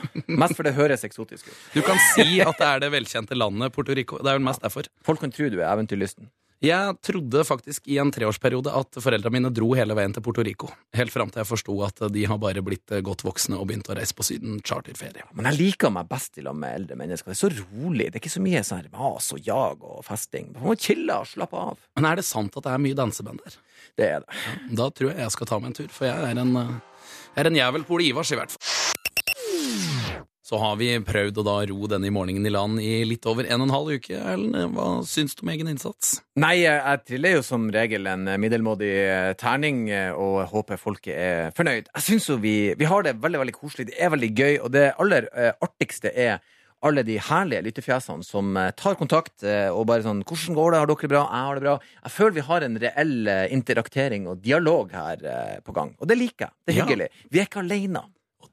S4: Mest for det høres eksotisk ut.
S3: Du kan si at det er det velkjente landet Puerto Rico. Det er vel mest derfor.
S4: Folk kan tro du er eventyrlysten.
S3: Jeg trodde faktisk i en treårsperiode at foreldra mine dro hele veien til Puerto Rico. Helt fram til jeg forsto at de har bare blitt eh, godt voksne og begynt å reise på Syden charterferie.
S4: Men jeg liker meg best i lag med eldre mennesker. Det er så rolig. Det er ikke så mye sånn mas og jag og festing. Man må chille og slappe av.
S3: Men er det sant at det er mye danseband der?
S4: Det er det.
S3: Da tror jeg jeg skal ta meg en tur, for jeg er en, eh, jeg er en jævel på Ole Ivars, i hvert fall. Så har vi prøvd å da ro denne morgenen i land i litt over en og en halv uke. Erlend, hva syns du om egen innsats?
S4: Nei, jeg triller jo som regel en middelmådig eh, terning eh, og håper folket er fornøyd. Jeg syns jo vi, vi har det veldig veldig koselig. Det er veldig gøy, og det aller eh, artigste er alle de herlige lyttefjesene som tar kontakt og bare sånn 'Hvordan går det? Har dere det bra? Jeg har det bra.' Jeg føler vi har en reell interaktering og dialog her på gang. Og det liker jeg. Det er
S3: Ja.
S4: hyggelig. Vi er ikke alene.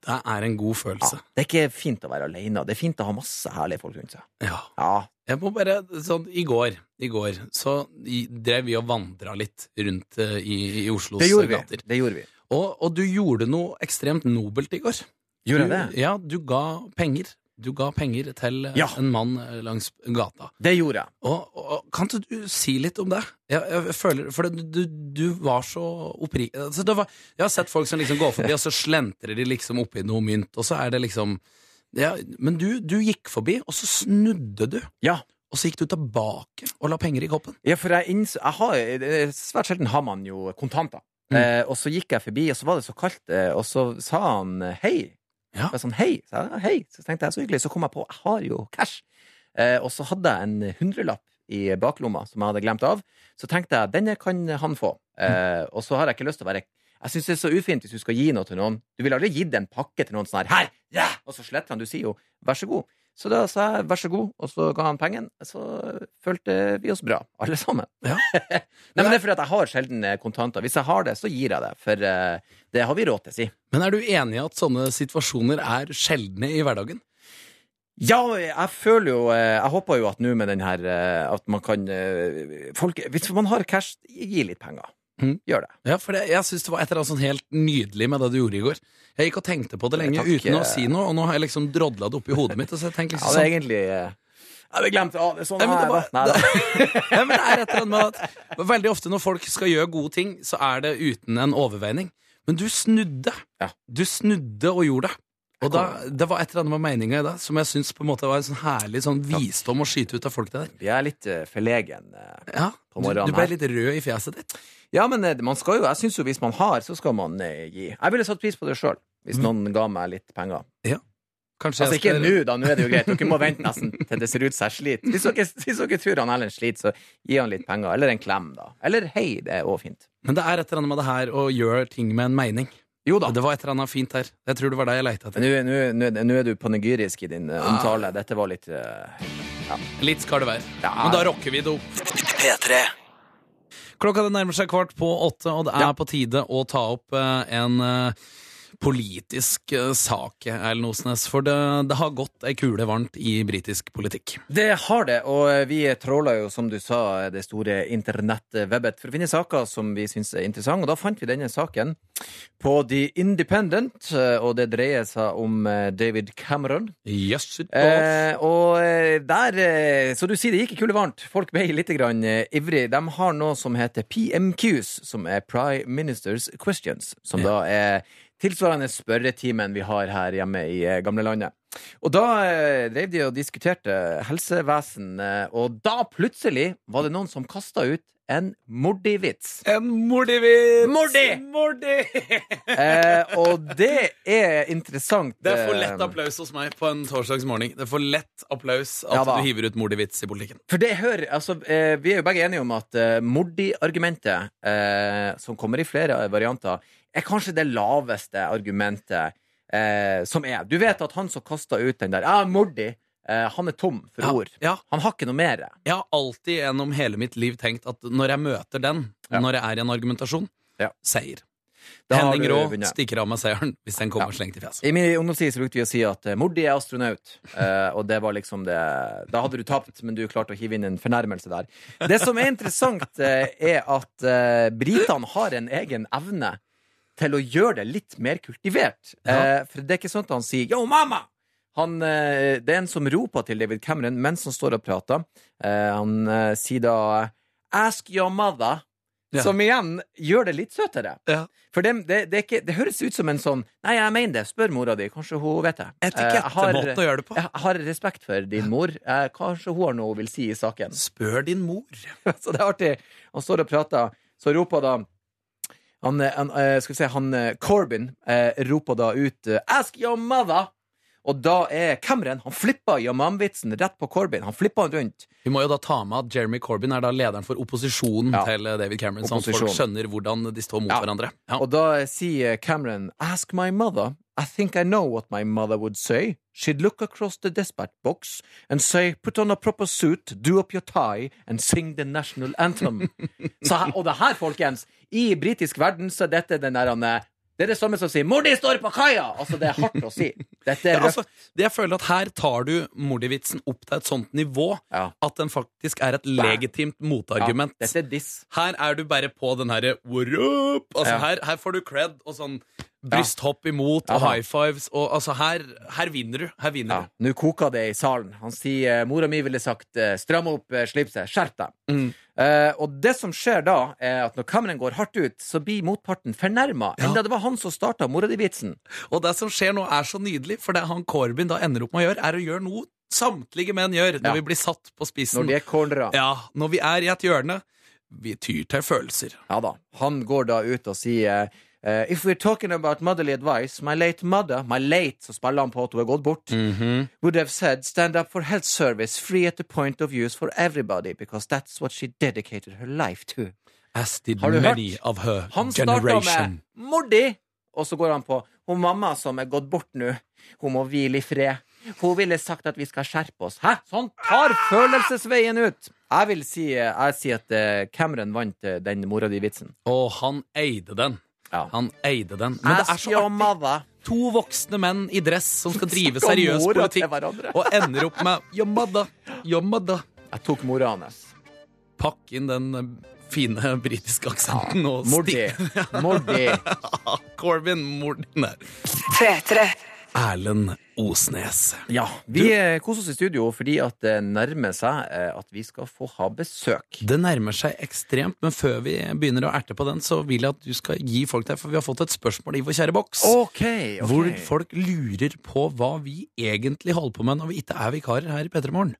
S3: Det er en god
S4: Ja,
S3: følelse.
S4: det er ikke fint å være alene. Det er fint å ha masse herlige folk rundt seg.
S3: Ja.
S4: Ja,
S3: Jeg må bare, sånn, I går, i går så drev vi og vandra litt rundt eh, i, i Oslos
S4: det
S3: gater.
S4: Det gjorde vi.
S3: Og, og du gjorde noe ekstremt nobelt i går.
S4: Gjorde jeg det?
S3: Ja, du ga penger. Du ga penger til eh,
S4: Ja.
S3: en mann eh, langs gata.
S4: Det gjorde jeg.
S3: Og, og Kan du si litt om det? Jeg, jeg føler, For det, du, du var så oppriktig altså, det var- Jeg har sett folk som liksom går forbi, og så slentrer de liksom oppi noe mynt, og så er det liksom ja, Men du, du gikk forbi, og så snudde du.
S4: Ja.
S3: Og så gikk du tilbake og la penger i koppen.
S4: Ja, for jeg inns, jeg har, Svært sjelden har man jo kontanter.
S3: Mm.
S4: Eh, og så gikk jeg forbi, og så var det så kaldt, eh, og så sa han hei.
S3: Ja.
S4: Jeg sånn, hei. Så, jeg, hei. så tenkte jeg så hyggelig, så kom jeg på jeg har jo cash. Eh, og så hadde jeg en hundrelapp i baklomma som jeg hadde glemt av. Så tenkte jeg denne kan han få. Eh, og så har jeg ikke lyst til å være Jeg syns det er så ufint hvis du skal gi noe til noen. Du ville aldri gitt en pakke til noen sånn her. Her! yeah! Og så sletter han. Du sier jo vær så god. Så da sa jeg vær så god, og så ga han pengen. Så følte vi oss bra, alle sammen.
S3: Ja.
S4: Nei, men det er fordi at jeg har sjelden eh, kontanter. Hvis jeg har det, så gir jeg det. For eh, det har vi råd til, si.
S3: Men er du enig i at sånne situasjoner er sjeldne i hverdagen?
S4: Ja, jeg føler jo eh, Jeg håper jo at nå med den her At man kan folk, Hvis man har cash, gi litt penger.
S3: Mhm.
S4: Gjør det.
S3: Ja, for det, jeg syns det var et eller annet sånn helt nydelig med det du gjorde i går. Jeg gikk og tenkte på det lenge
S4: Takk,
S3: uten å
S4: eh.
S3: si noe, og nå har jeg liksom drodla det oppi hodet mitt. Og så jeg tenker
S4: Ja,
S3: liksom
S4: det er
S3: sånn,
S4: egentlig Ja, Jeg glemte glemt ja, det. er Sånn
S3: Nei, men det var-
S4: Nei, da.
S3: Nei, men det er et eller annet med at Veldig ofte når folk skal gjøre gode ting, så er det uten en overveining. Men du snudde.
S4: Ja.
S3: Du snudde og gjorde det. Og da, Det var et eller annet med meninga i det som jeg syns var en sånn herlig sånn visdom å skyte ut av folk. der
S4: Vi er litt uh, forlegen. eh.
S3: Ja,
S4: På morgenen
S3: du ble
S4: her.
S3: litt rød i fjeset ditt.
S4: Ja, men eh, man skal jo Jeg syns jo hvis man har, så skal man eh, gi. Jeg ville satt pris på det sjøl, hvis
S3: Mm.
S4: noen ga meg litt penger.
S3: Ja. Kanskje
S4: Altså ikke
S3: skal-
S4: nå, da. Nå er det jo greit. Dere må vente nesten til det ser ut som jeg sliter. Hvis dere, hvis dere tror han Erlend sliter, så gi han litt penger. Eller en klem, da. Eller hei, det er òg fint.
S3: Men det er et eller annet med det her å gjøre ting med en mening.
S4: Jo da.
S3: Det var et eller annet fint her. Jeg tror det var det jeg leita etter.
S4: Nå, er du panegyrisk i din eh, omtale. Dette var litt eh,
S3: Litt skal det være.
S4: Ja.
S3: Men da rocker vi det opp.
S1: P3.
S3: Klokka det nærmer seg kvart på åtte, og det er
S4: Ja.
S3: på tide å ta opp uh, en eh, politisk eh, sak, Erlend Osnes. For det, det har gått ei kule varmt i britisk politikk.
S4: Det har det, og eh, vi tråler jo, som du sa, det store internettwebbet for å finne saker som vi syns er interessante. Og da fant vi denne saken på The Independent, eh, og det dreier seg om David Cameron.
S3: Yes, it
S4: Eh, og der Så du sier det gikk kule varmt. Folk ble litt grann, ivrig. De har noe som heter PMQs, som er Prime Ministers Questions. Som da er tilsvarende spørretimen vi har her hjemme i eh, gamlelandet. Og da eh, drev de og diskuterte helsevesen, eh, og da plutselig var det noen som kasta ut en mordivits.
S3: En mordivits!
S4: Mordi!
S3: Mordi!
S4: Eh, og det er interessant.
S3: Det er for lett applaus hos meg på en torsdagsmorgen. Det er for lett applaus at
S4: Ja
S3: du hiver ut mordivits i politikken.
S4: For det hører, altså, eh, Vi er jo begge enige om at eh, Mordi-argumentet, eh, som kommer i flere varianter, er kanskje det laveste argumentet eh, som er. Du vet at han som kasta ut den der Ja, Mordi! Eh, han er tom for
S3: Ja,
S4: ord.
S3: ja.
S4: Han har ikke noe mer.
S3: Jeg har alltid gjennom hele mitt liv tenkt at når jeg møter den,
S4: Ja.
S3: når jeg er i en argumentasjon,
S4: Ja.
S3: seier.
S4: Da
S3: Henning Rå stikker av med seieren hvis den kommer
S4: Ja.
S3: slengt i fjeset.
S4: I min ungdomstid så brukte vi å si at eh, Mordi er astronaut. uh, og det var liksom det Da hadde du tapt, men du klarte å hive inn en fornærmelse der. Det som er interessant, uh, er at uh, britene har en egen evne til å gjøre det litt mer kultivert. Eh, for det er ikke sånn at han sier 'yo, mamma'! Han, eh, det er en som roper til David Cameron mens han står og prater. Eh, han sier da 'ask your mother'.
S3: Ja.
S4: Som igjen gjør det litt søtere.
S3: Ja.
S4: For det, det, det, ikke, det høres ut som en sånn Nei, jeg mener det. Spør mora di. Kanskje hun vet det.
S3: Etikettemåte å gjøre det på.
S4: Jeg har respekt for din mor. Kanskje hun har noe hun vil si i saken.
S3: Spør din mor.
S4: Så det er artig. Han står og prater, så roper da han, eh, han, eh, skal vi se, han eh, Corbyn eh, roper da ut 'Ask your mother'. Og da er Cameron Han flipper Yamam-vitsen rett på Corbyn. Han flipper han rundt.
S3: Vi må jo da ta med at Jeremy Corbyn er da lederen for opposisjonen
S4: Ja.
S3: til David Cameron, sånn folk skjønner hvordan de står mot
S4: Ja.
S3: hverandre. Ja.
S4: Og da sier Cameron Ask my mother. I think I know what my mother would say. She'd look across the dispatch box and say put on a proper suit, do up your tie and sing the national anthem. så, her- og det her, folkens, i britisk verden så er dette den der han, Det er det samme som å si 'Mordi står på kaia'! Altså, det er hardt å si. Dette er
S3: Ja, altså, det jeg føler at Her tar du mordivitsen opp til et sånt nivå
S4: Ja.
S3: at den faktisk er et legitimt motargument.
S4: Ja, dette er diss.
S3: Her er du bare på den herre what up? Altså, her, her får du cred og sånn brysthopp imot og high fives. Og altså, her, her vinner du. Her vinner
S4: Ja, Nå koker det i salen. Han sier eh, mora mi ville sagt eh, 'stram opp eh, slipset', skjerp deg.
S3: Mm.
S4: Uh, og det som skjer da, er at når Cameron går hardt ut, så blir motparten fornærma.
S3: Ja.
S4: Enda det var han som starta mora di-vitsen.
S3: Og det som skjer nå, er så nydelig, for det han Corbyn da ender opp med å gjøre, er å gjøre noe samtlige menn gjør når
S4: Ja.
S3: vi blir satt på spissen.
S4: Når de er cornera. Ja,
S3: når vi er i et hjørne. Vi tyr til følelser.
S4: Ja da. Han går da ut og sier eh, If we're talking about motherly advice, my late mother My late, så spiller han på at hun har gått bort. Would have said stand up for health service, free at the point of use for everybody, because that's what she dedicated her life to.
S3: As did
S4: Har du
S3: many
S4: hørt?
S3: of her
S4: Han
S3: generation.
S4: med Mordi, og så går han på Hun mamma som er gått bort nå, hun må hvile i fred. Hun ville sagt at vi skal skjerpe oss. Hæ? Så han tar følelsesveien ut. Jeg vil si, jeg sier at eh, Cameron vant eh, den mora di-vitsen.
S3: Og han eide den.
S4: Ja.
S3: Han eide den. Men det er så artig. To voksne menn i dress som skal drive seriøs politikk, og ender opp med Yamada, Yamada.
S4: Jeg tok mora hans.
S3: Pakk inn den eh, fine britiske aksenten og
S4: Mordi.
S3: stikk.
S4: Mordi.
S3: Corbyn.
S2: P3.
S3: Erlend Osnes.
S4: Ja, vi du... koser oss i studio fordi at det nærmer seg eh, at vi skal få ha besøk.
S3: Det nærmer seg ekstremt, men før vi begynner å erte på den, så vil jeg at du skal gi folk der, for vi har fått et spørsmål i vår kjære boks.
S4: Okay, okay.
S3: Hvor folk lurer på hva vi egentlig holder på med når vi ikke er vikarer her i P3 Morgen.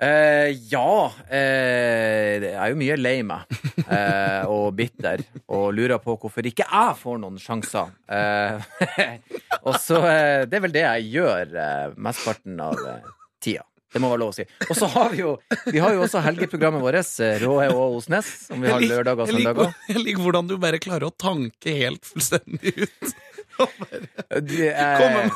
S4: Eh, ja. Eh, jeg er jo mye lei meg eh, og bitter og lurer på hvorfor ikke jeg får noen sjanser. Eh, og så eh, Det er vel det jeg gjør eh, mesteparten av tida. Det må være lov å si. Og så har vi jo Vi har jo også helgeprogrammet vårt, Råhe og Osnes, som vi har lørdag og søndag.
S3: Jeg liker hvordan du bare klarer å tanke helt fullstendig ut.
S4: Du, eh,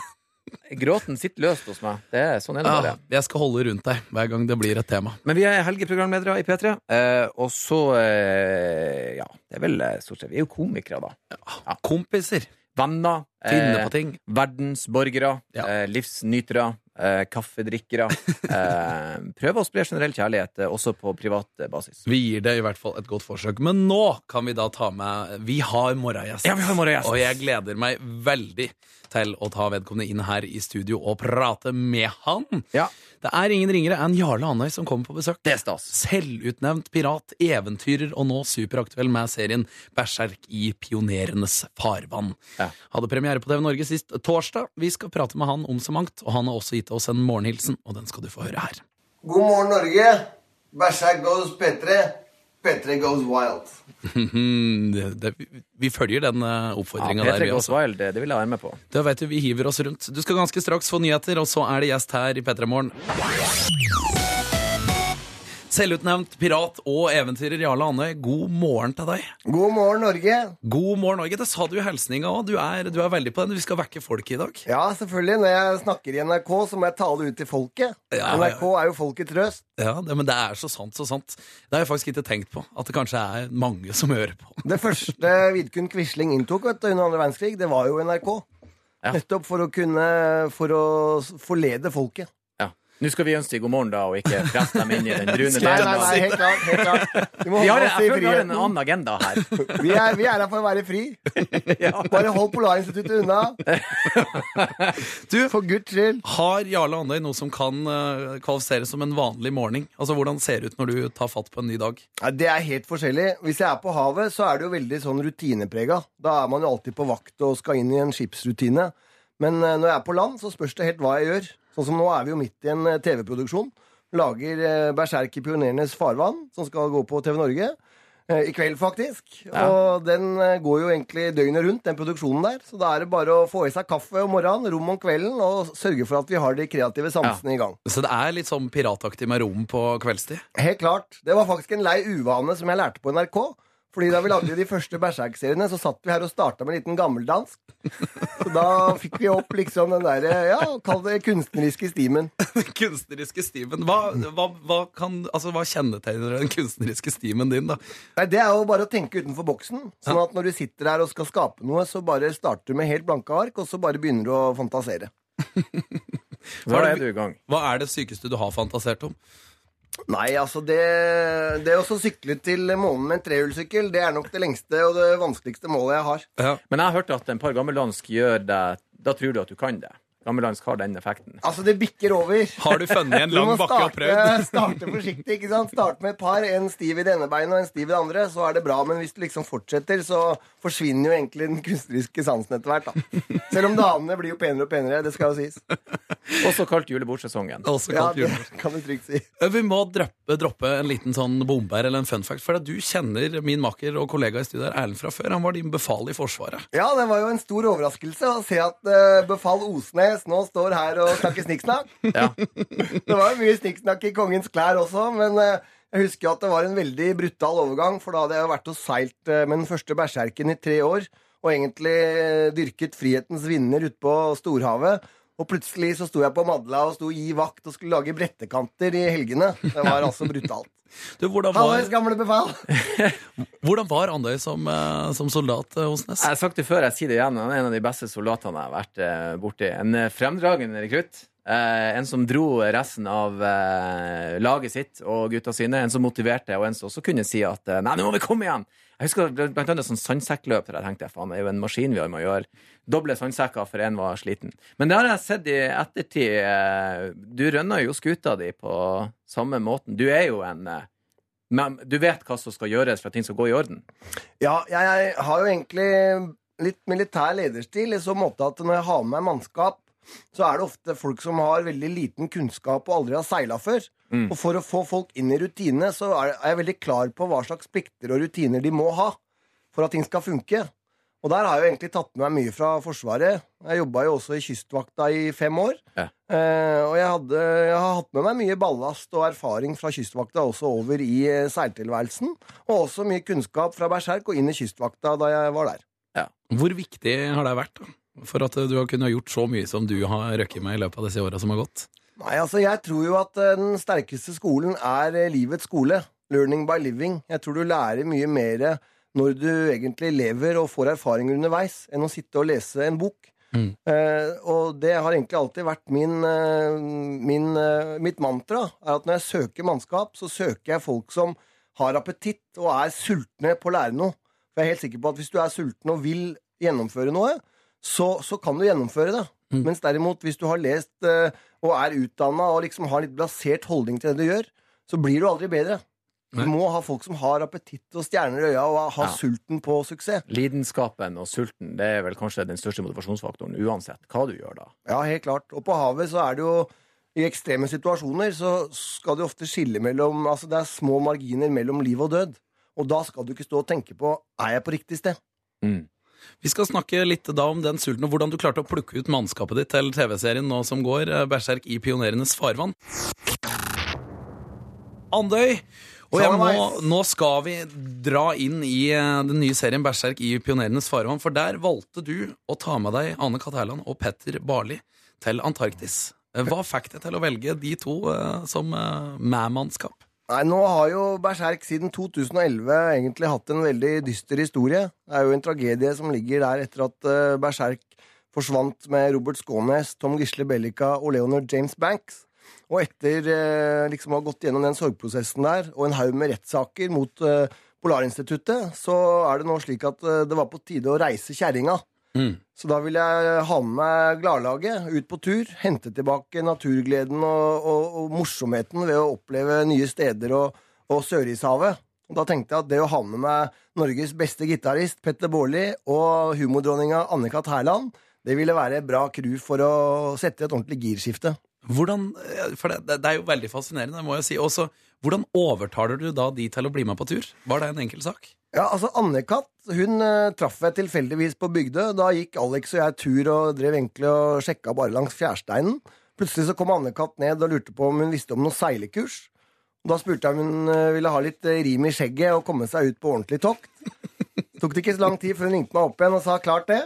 S4: gråten sitter løst hos meg. Det er, sånn er det bare.
S3: Ja, jeg skal holde rundt deg hver gang det blir et tema.
S4: Men vi er helgeprogramledere i P3. Eh, og så eh, Ja, det er vel eh, stort sett Vi er jo komikere, da.
S3: Kompiser.
S4: Venner.
S3: Finne
S4: eh,
S3: på ting.
S4: Verdensborgere.
S3: Ja.
S4: Eh, livsnytere. Eh, kaffedrikkere. Eh, prøve å spre generell kjærlighet eh, også på privat eh, basis.
S3: Vi gir det i hvert fall et godt forsøk. Men nå kan vi da ta med Vi har morgengjest.
S4: Ja, vi har morgengjest.
S3: Og jeg gleder meg veldig til å ta vedkommende inn her i studio og prate med han.
S4: Ja.
S3: Det er ingen ringere enn Jarle Andøy som kommer på besøk.
S4: Det er stas.
S3: Selvutnevnt pirat, eventyrer og nå superaktuell med serien Berserk i pionerenes farvann.
S4: Ja.
S3: Hadde premiere på TV Norge sist torsdag. Vi skal prate med han om så mangt, og han har også gitt oss en morgenhilsen, og den skal du få høre her.
S10: God morgen, Norge. Bæsja goes P3. P3 goes wild.
S3: det, det, vi følger den uh, oppfordringa
S4: Ja,
S3: der.
S4: P3 Goes
S3: også.
S4: Wild, det, det vil jeg være med på.
S3: Da vet du, Vi hiver oss rundt. Du skal ganske straks få nyheter, og så er det gjest her i P3 Morgen. Selvutnevnt pirat og eventyrer Jarle Andøy, god morgen til deg.
S10: God morgen, Norge.
S3: God morgen, Norge. Det sa du i hilsninga òg. Du, du er veldig på den. Vi skal vekke folket i dag.
S10: Ja, selvfølgelig. Når jeg snakker i NRK, så må jeg tale ut til folket.
S3: Ja,
S10: NRK er jo folkets røst.
S3: Ja, det, Men det er så sant, så sant. Det har jeg faktisk ikke tenkt på. At det kanskje er mange som hører på.
S10: Det første Vidkun Quisling inntok vet du, under andre verdenskrig, det var jo NRK.
S4: Ja.
S10: Nettopp for å kunne For å forlede folket.
S4: Nå skal vi ønske god morgen, da, og ikke presse dem inn i den brune
S10: Nei, nei, nei, helt klart. Helt klart. Vi må
S4: Vi har, jeg føler vi har en annen agenda her.
S10: Vi er, vi er her for å være fri. Bare hold Polarinstituttet unna.
S3: Du,
S10: For guds skyld.
S3: Har Jarle Andøy noe som kan uh, kvalifiseres som en vanlig morgen? Altså, Hvordan ser det ut når du tar fatt på en ny dag?
S10: Ja, det er helt forskjellig. Hvis jeg er på havet, så er det jo veldig sånn rutineprega. Da er man jo alltid på vakt og skal inn i en skipsrutine. Men uh, når jeg er på land, så spørs det helt hva jeg gjør. Sånn som nå er vi jo midt i en eh, TV-produksjon. Lager eh, Berserk i pionerenes farvann, som skal gå på TV Norge. Eh, I kveld, faktisk. Og den går jo egentlig døgnet rundt, den produksjonen der. Så da er det bare å få i seg kaffe om morgenen, rom om kvelden, og sørge for at vi har de kreative sansene i gang.
S3: Så det er litt sånn pirataktig med rom på kveldstid?
S10: Helt klart. Det var faktisk en lei uvane som jeg lærte på NRK. Fordi da vi lagde de første Berserk-seriene, så satt vi her og starta med en liten gammeldansk. Så da fikk vi opp liksom den derre, ja, kall det kunstneriske stimen.
S3: Den kunstneriske stimen. Hva, hva, hva, kan, altså, hva kjennetegner den kunstneriske stimen din, da?
S10: Nei, Det er jo bare å tenke utenfor boksen. Sånn at når du sitter her og skal skape noe, så bare starter du med helt blanke ark, og så bare begynner du å fantasere.
S4: hva er det.
S3: Hva er det sykeste du har fantasert om?
S10: Nei, altså det, det å sykle til månen med en trehjulssykkel, det er nok det lengste og det vanskeligste målet jeg har.
S3: Ja.
S4: Men jeg har hørt at en par gammeldansk gjør det Da tror du at du kan det. Gammeldansk har den effekten.
S10: Altså, det bikker over.
S3: Har du funnet en lang
S10: må
S3: bakke og
S10: Du
S3: prøvd?
S10: starte forsiktig. ikke sant? Starte med et par, en stiv i det ene beinet og en stiv i det andre. Så er det bra, men hvis du liksom fortsetter, så forsvinner jo egentlig den kunstneriske sansen etter hvert. da. Selv om damene blir jo penere og penere, det skal jo sies.
S4: Også kalt julebordsesongen.
S3: Også
S10: Ja,
S3: kalt
S10: det kan du trygt si.
S3: Vi må droppe, droppe en liten sånn bombe her, eller en fun fact. For du kjenner min makker og kollega i studiet her, Erlend fra før. Han var din befal i Forsvaret.
S10: Ja, det var jo en stor overraskelse å se at uh, befal Osnes nå står her og snakker snikksnakk.
S4: Ja.
S10: Det var jo mye snikksnakk i kongens klær også, men uh, jeg husker at det var en veldig brutal overgang, for da hadde jeg vært og seilt eh, med den første berserken i tre år, og egentlig dyrket frihetens vinder ute på storhavet. Og plutselig så sto jeg på Madla og sto i vakt og skulle lage brettekanter i helgene. Det var altså brutalt.
S3: Du, hvordan var,
S10: gamle befal!
S3: hvordan var Andøy som, eh, som soldat eh, hos Ness?
S4: Jeg har sagt det før, jeg sier det igjen. Han er en av de beste soldatene jeg har vært eh, borti. En fremdragende rekrutt. Eh, en som dro resten av laget sitt og gutta sine. En som motiverte, og en som også kunne si at nei, nå må vi komme igjen! Jeg husker blant annet sånn sandsekkløp der jeg tenkte faen, det er jo en maskin vi har med å gjøre. Doble sandsekker for en var sliten. Men det har jeg sett i ettertid. eh, Du rønner jo skuta di på samme måten. Du er jo en eh, men Du vet hva som skal gjøres for at ting skal gå i orden?
S10: Ja, jeg, har jo egentlig litt militær lederstil i så måte at når jeg har med meg mannskap, så er det ofte folk som har veldig liten kunnskap og aldri har seila før. Og for å få folk inn i rutinene, så er jeg veldig klar på hva slags plikter og rutiner de må ha for at ting skal funke. Og der har jeg jo egentlig tatt med meg mye fra Forsvaret. Jeg jobba jo også i Kystvakta i fem år.
S4: Ja.
S10: Eh, og jeg, hadde, jeg har hatt med meg mye ballast og erfaring fra Kystvakta også over i eh, seiltilværelsen. Og også mye kunnskap fra Berserk og inn i Kystvakta da jeg var der.
S3: Hvor viktig har det vært da? for at du har kunnet gjort så mye som du har røkket med i løpet av disse åra som har gått?
S10: Nei, altså jeg tror jo at eh, den sterkeste skolen er eh, livets skole. Learning by living. Jeg tror du lærer mye mer når du egentlig lever og får erfaringer underveis, enn å sitte og lese en bok.
S3: Mm.
S10: Eh, og det har egentlig alltid vært min, eh, min, eh, mitt mantra. er at Når jeg søker mannskap, så søker jeg folk som har appetitt og er sultne på å lære noe. For jeg er helt sikker på at hvis du er sulten og vil gjennomføre noe, så, så kan du gjennomføre det.
S3: Mm.
S10: Mens derimot, hvis du har lest eh, og er utdanna og liksom har litt blasert holdning til det du gjør, så blir du aldri bedre. Du må ha folk som har appetitt og stjerner i øya og har
S4: Ja.
S10: sulten på suksess.
S4: Lidenskapen og sulten det er vel kanskje den største motivasjonsfaktoren uansett hva du gjør da.
S10: Ja, helt klart. Og på havet så er det jo i ekstreme situasjoner så skal du ofte skille mellom Altså det er små marginer mellom liv og død. Og da skal du ikke stå og tenke på er jeg på riktig sted.
S4: Mm.
S3: Vi skal snakke litt da om den sulten, og hvordan du klarte å plukke ut mannskapet ditt til TV-serien nå som går, eh, Berserk i pionerenes farvann. Andøy! Og jeg må, nå skal vi dra inn i eh, den nye serien Berserk i pionerenes farvann, for der valgte du å ta med deg Ane Katt Hærland og Petter Barli til Antarktis. Eh, Hva fikk deg til å velge de to som uh, mannskap?
S10: Nei, nå har jo Berserk siden 2011 egentlig hatt en veldig dyster historie. Det er jo en tragedie som ligger der etter at eh, Berserk forsvant med Robert Skånes, Tom Gisle Bellica og Leonard James Banks. Og etter eh, liksom å ha gått gjennom den sorgprosessen der, og en haug med rettssaker mot eh, Polarinstituttet, så er det nå slik at det var på tide å reise kjerringa.
S3: Mm.
S10: Så da vil jeg ha med meg gladlaget ut på tur, hente tilbake naturgleden og, og, og morsomheten ved å oppleve nye steder og, og Sørishavet. Og da tenkte jeg at det å ha med meg Norges beste gitarist Petter Baarli og humordronninga Anne-Kat. Hærland, det ville være bra crew for å sette et ordentlig girskifte.
S3: Hvordan, eh, for det, det er jo veldig fascinerende, må jeg si. Også, hvordan overtaler du da de til å bli med på tur? Var det en enkel sak?
S10: Ja, altså Anne-Kat. hun uh, traff jeg tilfeldigvis på Bygdø. Da gikk Alex og jeg tur og drev egentlig og sjekka bare langs fjærsteinen. Plutselig så kom Anne-Kat. ned og lurte på om hun visste om noe seilekurs. Da spurte jeg om hun eh, ville ha litt eh, rim i skjegget og komme seg ut på ordentlig tokt. Tok det ikke så lang tid før hun ringte meg opp igjen og sa klart det.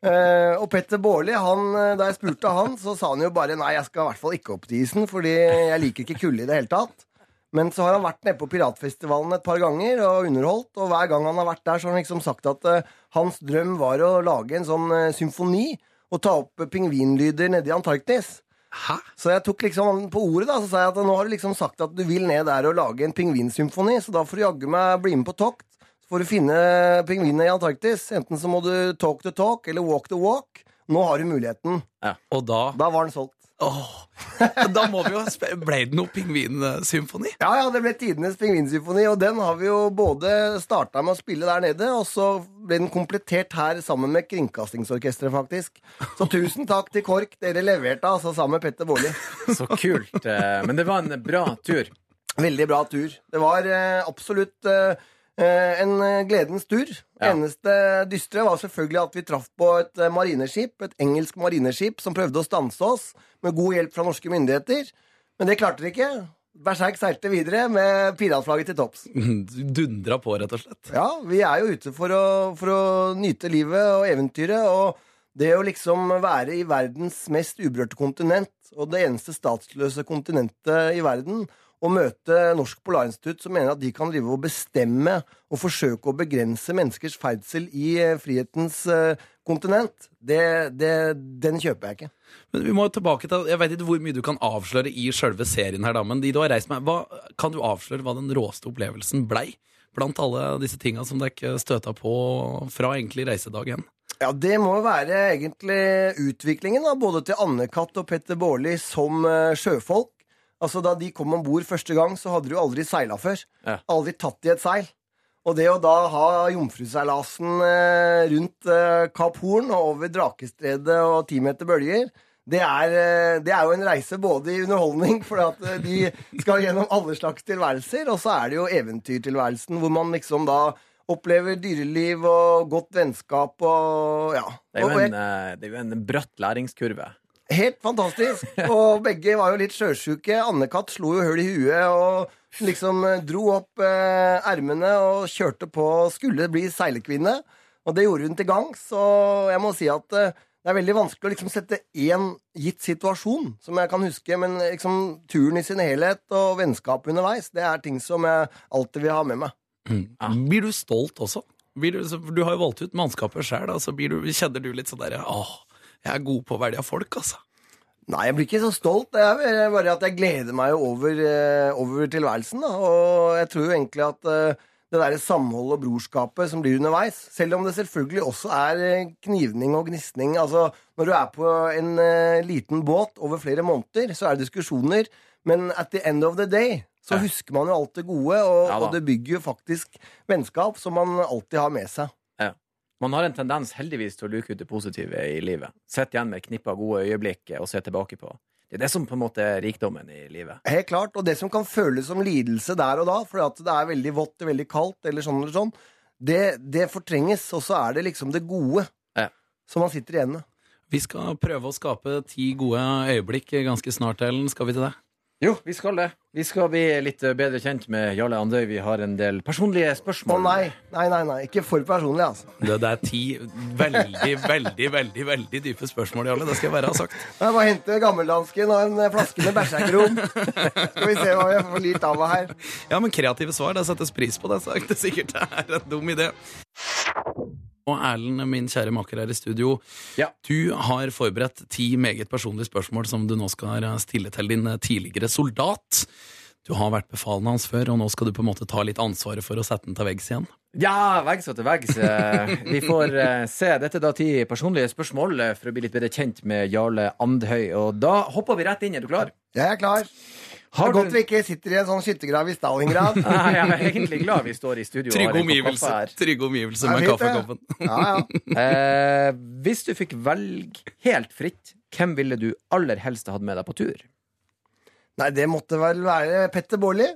S10: Og Petter Baarli, eh, da jeg spurte han, så sa han jo bare nei, jeg skal i hvert fall ikke opp til isen, fordi jeg liker ikke kulde i det hele tatt. Men så har han vært nede på Piratfestivalen et par ganger og underholdt, og hver gang han har vært der, så har han liksom sagt at uh, hans drøm var å lage en sånn uh, symfoni og ta opp uh, pingvinlyder nede i Antarktis.
S3: Hæ?
S10: Så jeg tok liksom han på ordet, da, så sa jeg at nå har du liksom sagt at du vil ned der og lage en pingvinsymfoni, så da får du jaggu meg bli med på tokt. Så får du finne pingvinene i Antarktis. Enten så må du talk the talk eller walk the walk. Nå har du muligheten. Ja.
S3: Og da
S10: Da var den solgt.
S3: Åh, Da må vi jo spille Ble det noe pingvinsymfoni?
S10: Ja, ja, det ble tidenes pingvinsymfoni, og den har vi jo både starta med å spille der nede, og så ble den komplettert her sammen med Kringkastingsorkesteret, faktisk. Så tusen takk til KORK, dere leverte altså sammen med Petter Baarli.
S4: Så kult. eh, Men det var en bra tur.
S10: Veldig bra tur. Det var eh, absolutt eh, en eh, gledens tur.
S4: Ja.
S10: Eneste dystre var selvfølgelig at vi traff på et eh, marineskip, et engelsk marineskip, som prøvde å stanse oss med god hjelp fra norske myndigheter. Men det klarte de ikke. Berserk seilte videre med piratflagget til topps.
S3: Dundra på, rett og slett.
S10: Ja, vi er jo ute for å, for å nyte livet og eventyret, og det å liksom være i verdens mest uberørte kontinent, og det eneste statsløse kontinentet i verden, og møte Norsk Polarinstitutt, som mener at de kan drive og bestemme og forsøke å begrense menneskers ferdsel i eh, frihetens eh, kontinent, det, det, den kjøper jeg ikke.
S3: Men vi må tilbake til, Jeg vet ikke hvor mye du kan avsløre i selve serien, her da, men de du har reist med, hva, kan du avsløre hva den råeste opplevelsen blei? Blant alle disse tinga som dere ikke støta på fra egentlig reisedag én.
S10: Ja, det må være egentlig utviklingen, da, både til Anne-Kat. og Petter Baarli som eh, sjøfolk. Altså, Da de kom om bord første gang, så hadde de jo aldri seila før.
S4: Ja.
S10: Aldri tatt i et seil. Og det å da ha jomfruseilasen eh, rundt eh, Kapp Horn og over Drakestredet og ti meter bølger, det er, eh, det er jo en reise både i underholdning, for at de skal gjennom alle slags tilværelser, og så er det jo eventyrtilværelsen, hvor man liksom da opplever dyreliv og godt vennskap og ja.
S4: Det er jo en, det er jo en bratt læringskurve.
S10: Helt fantastisk. Og begge var jo litt sjøsjuke. Anne-Kat. slo jo hull i huet og liksom eh, dro opp eh, og kjørte på skulle bli seilekvinne. Og det gjorde hun til gangs. Og jeg må si at eh, det er veldig vanskelig å liksom sette én gitt situasjon, som jeg kan huske. Men liksom turen i sin helhet og vennskap underveis, det er ting som jeg alltid vil ha med meg.
S3: Blir du stolt også? Blir du, du har jo valgt ut mannskapet sjøl. så blir du, kjenner du litt sånn derre Åh, jeg er god på å velge folk, altså.
S10: Nei, jeg blir ikke så stolt. Det er bare at jeg gleder meg over, eh, over tilværelsen. Da. Og jeg tror jo egentlig at eh, det derre samholdet og brorskapet som blir underveis Selv om det selvfølgelig også er eh, knivning og gnisning. Altså, når du er på en liten båt over flere måneder, så er det diskusjoner. Men at the end of the day så husker man jo alt det gode, og,
S4: Ja
S10: og det bygger jo faktisk vennskap som man alltid har med seg.
S4: Man har en tendens heldigvis til å luke ut det positive i livet. Sitte igjen med et knippe av gode øyeblikk og se tilbake på. Det er det som på en måte er rikdommen i livet.
S10: Helt klart, og det som kan føles som lidelse der og da, fordi at det er veldig vått, er veldig kaldt, eller sånn eller sånn, det, det fortrenges, og så er det liksom det gode
S4: Ja.
S10: som man sitter igjen med.
S3: Vi skal prøve å skape ti gode øyeblikk ganske snart, Ellen. Skal vi til det?
S4: Jo, vi skal det. Vi skal bli litt bedre kjent med Jarle Andøy. Vi har en del personlige spørsmål.
S10: Å nei, nei, nei, nei, ikke for personlig, altså.
S3: Det, det er ti veldig, veldig, veldig veldig dype spørsmål, Jarle. Det skal jeg bare ha sagt.
S10: Jeg bare hente gammeldansken og en flaske med bæsjekrom. Skal vi se hva vi får lirt av her.
S3: Ja, men kreative svar, det settes pris på det, så er det sikkert det er en dum idé. Og Erlend, min kjære maker her i studio,
S4: Ja.
S3: du har forberedt ti meget personlige spørsmål som du nå skal stille til din tidligere soldat. Du har vært befalende hans før, og nå skal du på en måte ta litt ansvaret for å sette den til veggs igjen.
S4: Ja, veggs og til veggs. Eh, Vi får eh, se. Dette er da ti personlige spørsmål eh, for å bli litt bedre kjent med Jarle Andhøy. Og da hopper vi rett inn. Er du klar?
S10: Jeg er klar.
S4: Har
S10: godt
S4: du
S10: vi ikke sitter i en sånn skyttergrav i Stalingrad.
S4: Nei, Jeg er egentlig glad vi står i studio.
S3: Trygge omgivelser,
S10: Trygg er
S3: med kaffekoppen.
S10: Ja, ja.
S4: Eh, hvis du fikk velge helt fritt, hvem ville du aller helst ha hatt med deg på tur?
S10: Nei, det måtte vel være Petter Baarli.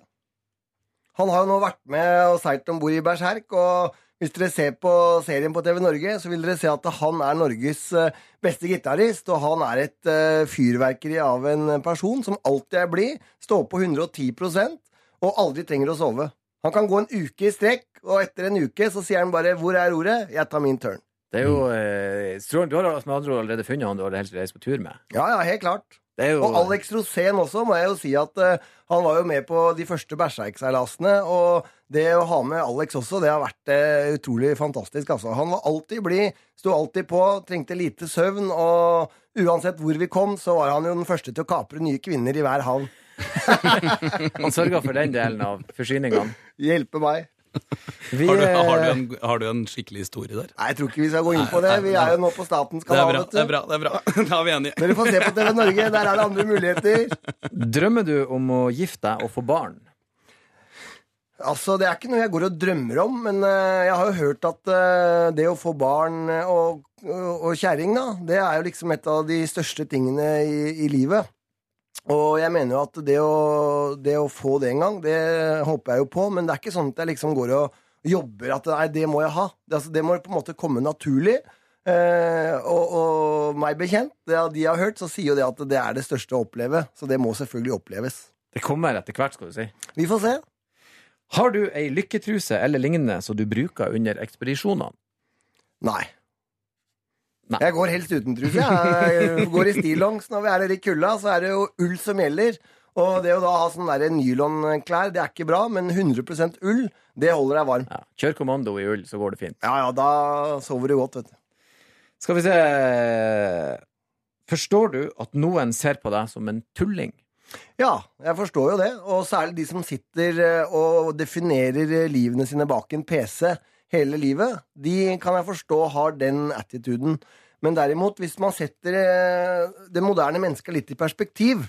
S10: Han har jo nå vært med og seilt om bord i Berserk, og hvis dere ser på serien på TV Norge, så vil dere se at han er Norges eh, beste gitarist, og han er et eh, fyrverkeri av en person som alltid er blid, står på 110% og aldri trenger å sove. Han kan gå en uke i strekk, og etter en uke så sier han bare 'Hvor er ordet?' 'Jeg tar min turn'.
S4: Det er jo eh, strålende. Du har med andre ord allerede funnet han du har helst reist på tur med.
S10: Ja, ja, helt klart.
S4: Jo
S10: Og Alex Rosén også, må jeg jo si at uh, han var jo med på de første Berserk-seilasene. Og det å ha med Alex også, det har vært uh, utrolig fantastisk. Altså. Han var alltid blid, sto alltid på, trengte lite søvn. Og uansett hvor vi kom, så var han jo den første til å kapre nye kvinner i hver havn.
S4: Han sørga for den delen av forsyningene.
S10: Hjelpe meg.
S4: Vi,
S3: Har du,
S4: eh,
S3: har, du en, har du en skikkelig historie der?
S10: Nei, jeg tror ikke vi skal gå inn på det. Vi er jo nå på statens
S3: Det er
S10: kanal.
S3: bra. det er bra, det er bra. Da er vi enige.
S10: Dere får se på TV Norge, der er det andre muligheter.
S4: Drømmer du om å gifte deg og få barn?
S10: Altså, Det er ikke noe jeg går og drømmer om, men eh, jeg har jo hørt at eh, det å få barn eh, og, og, og kjerring, da, det er jo liksom et av de største tingene i, i livet. Og jeg mener jo at det å, det å få det en gang, det håper jeg jo på, men det er ikke sånn at jeg liksom går og jobber at nei, det må jeg ha. Det, altså, det må på en måte komme naturlig. Eh, og, og meg bekjent, det de jeg har hørt, så sier jo det at det er det største å oppleve. Så det må selvfølgelig oppleves.
S4: Det kommer etter hvert, skal du si.
S10: Vi får se.
S4: Har du ei lykketruse eller lignende som du bruker under ekspedisjonene?
S10: Nei.
S4: Nei.
S10: Jeg går helst uten truse. Jeg går i stillongs. Når vi er her i kulda, så er det jo ull som gjelder. Og det å da ha sånne der nylonklær, det er ikke bra, men 100% ull, det holder deg varm.
S4: Ja. Kjør kommando i ull, så går det fint.
S10: Ja, ja, da sover du godt, vet du.
S4: Skal vi se Forstår du at noen ser på deg som en tulling?
S10: Ja, jeg forstår jo det. Og særlig de som sitter eh, og definerer eh, livene sine bak en PC hele livet. De kan jeg forstå har den attituden. Men derimot, hvis man setter eh, det moderne mennesket litt i perspektiv,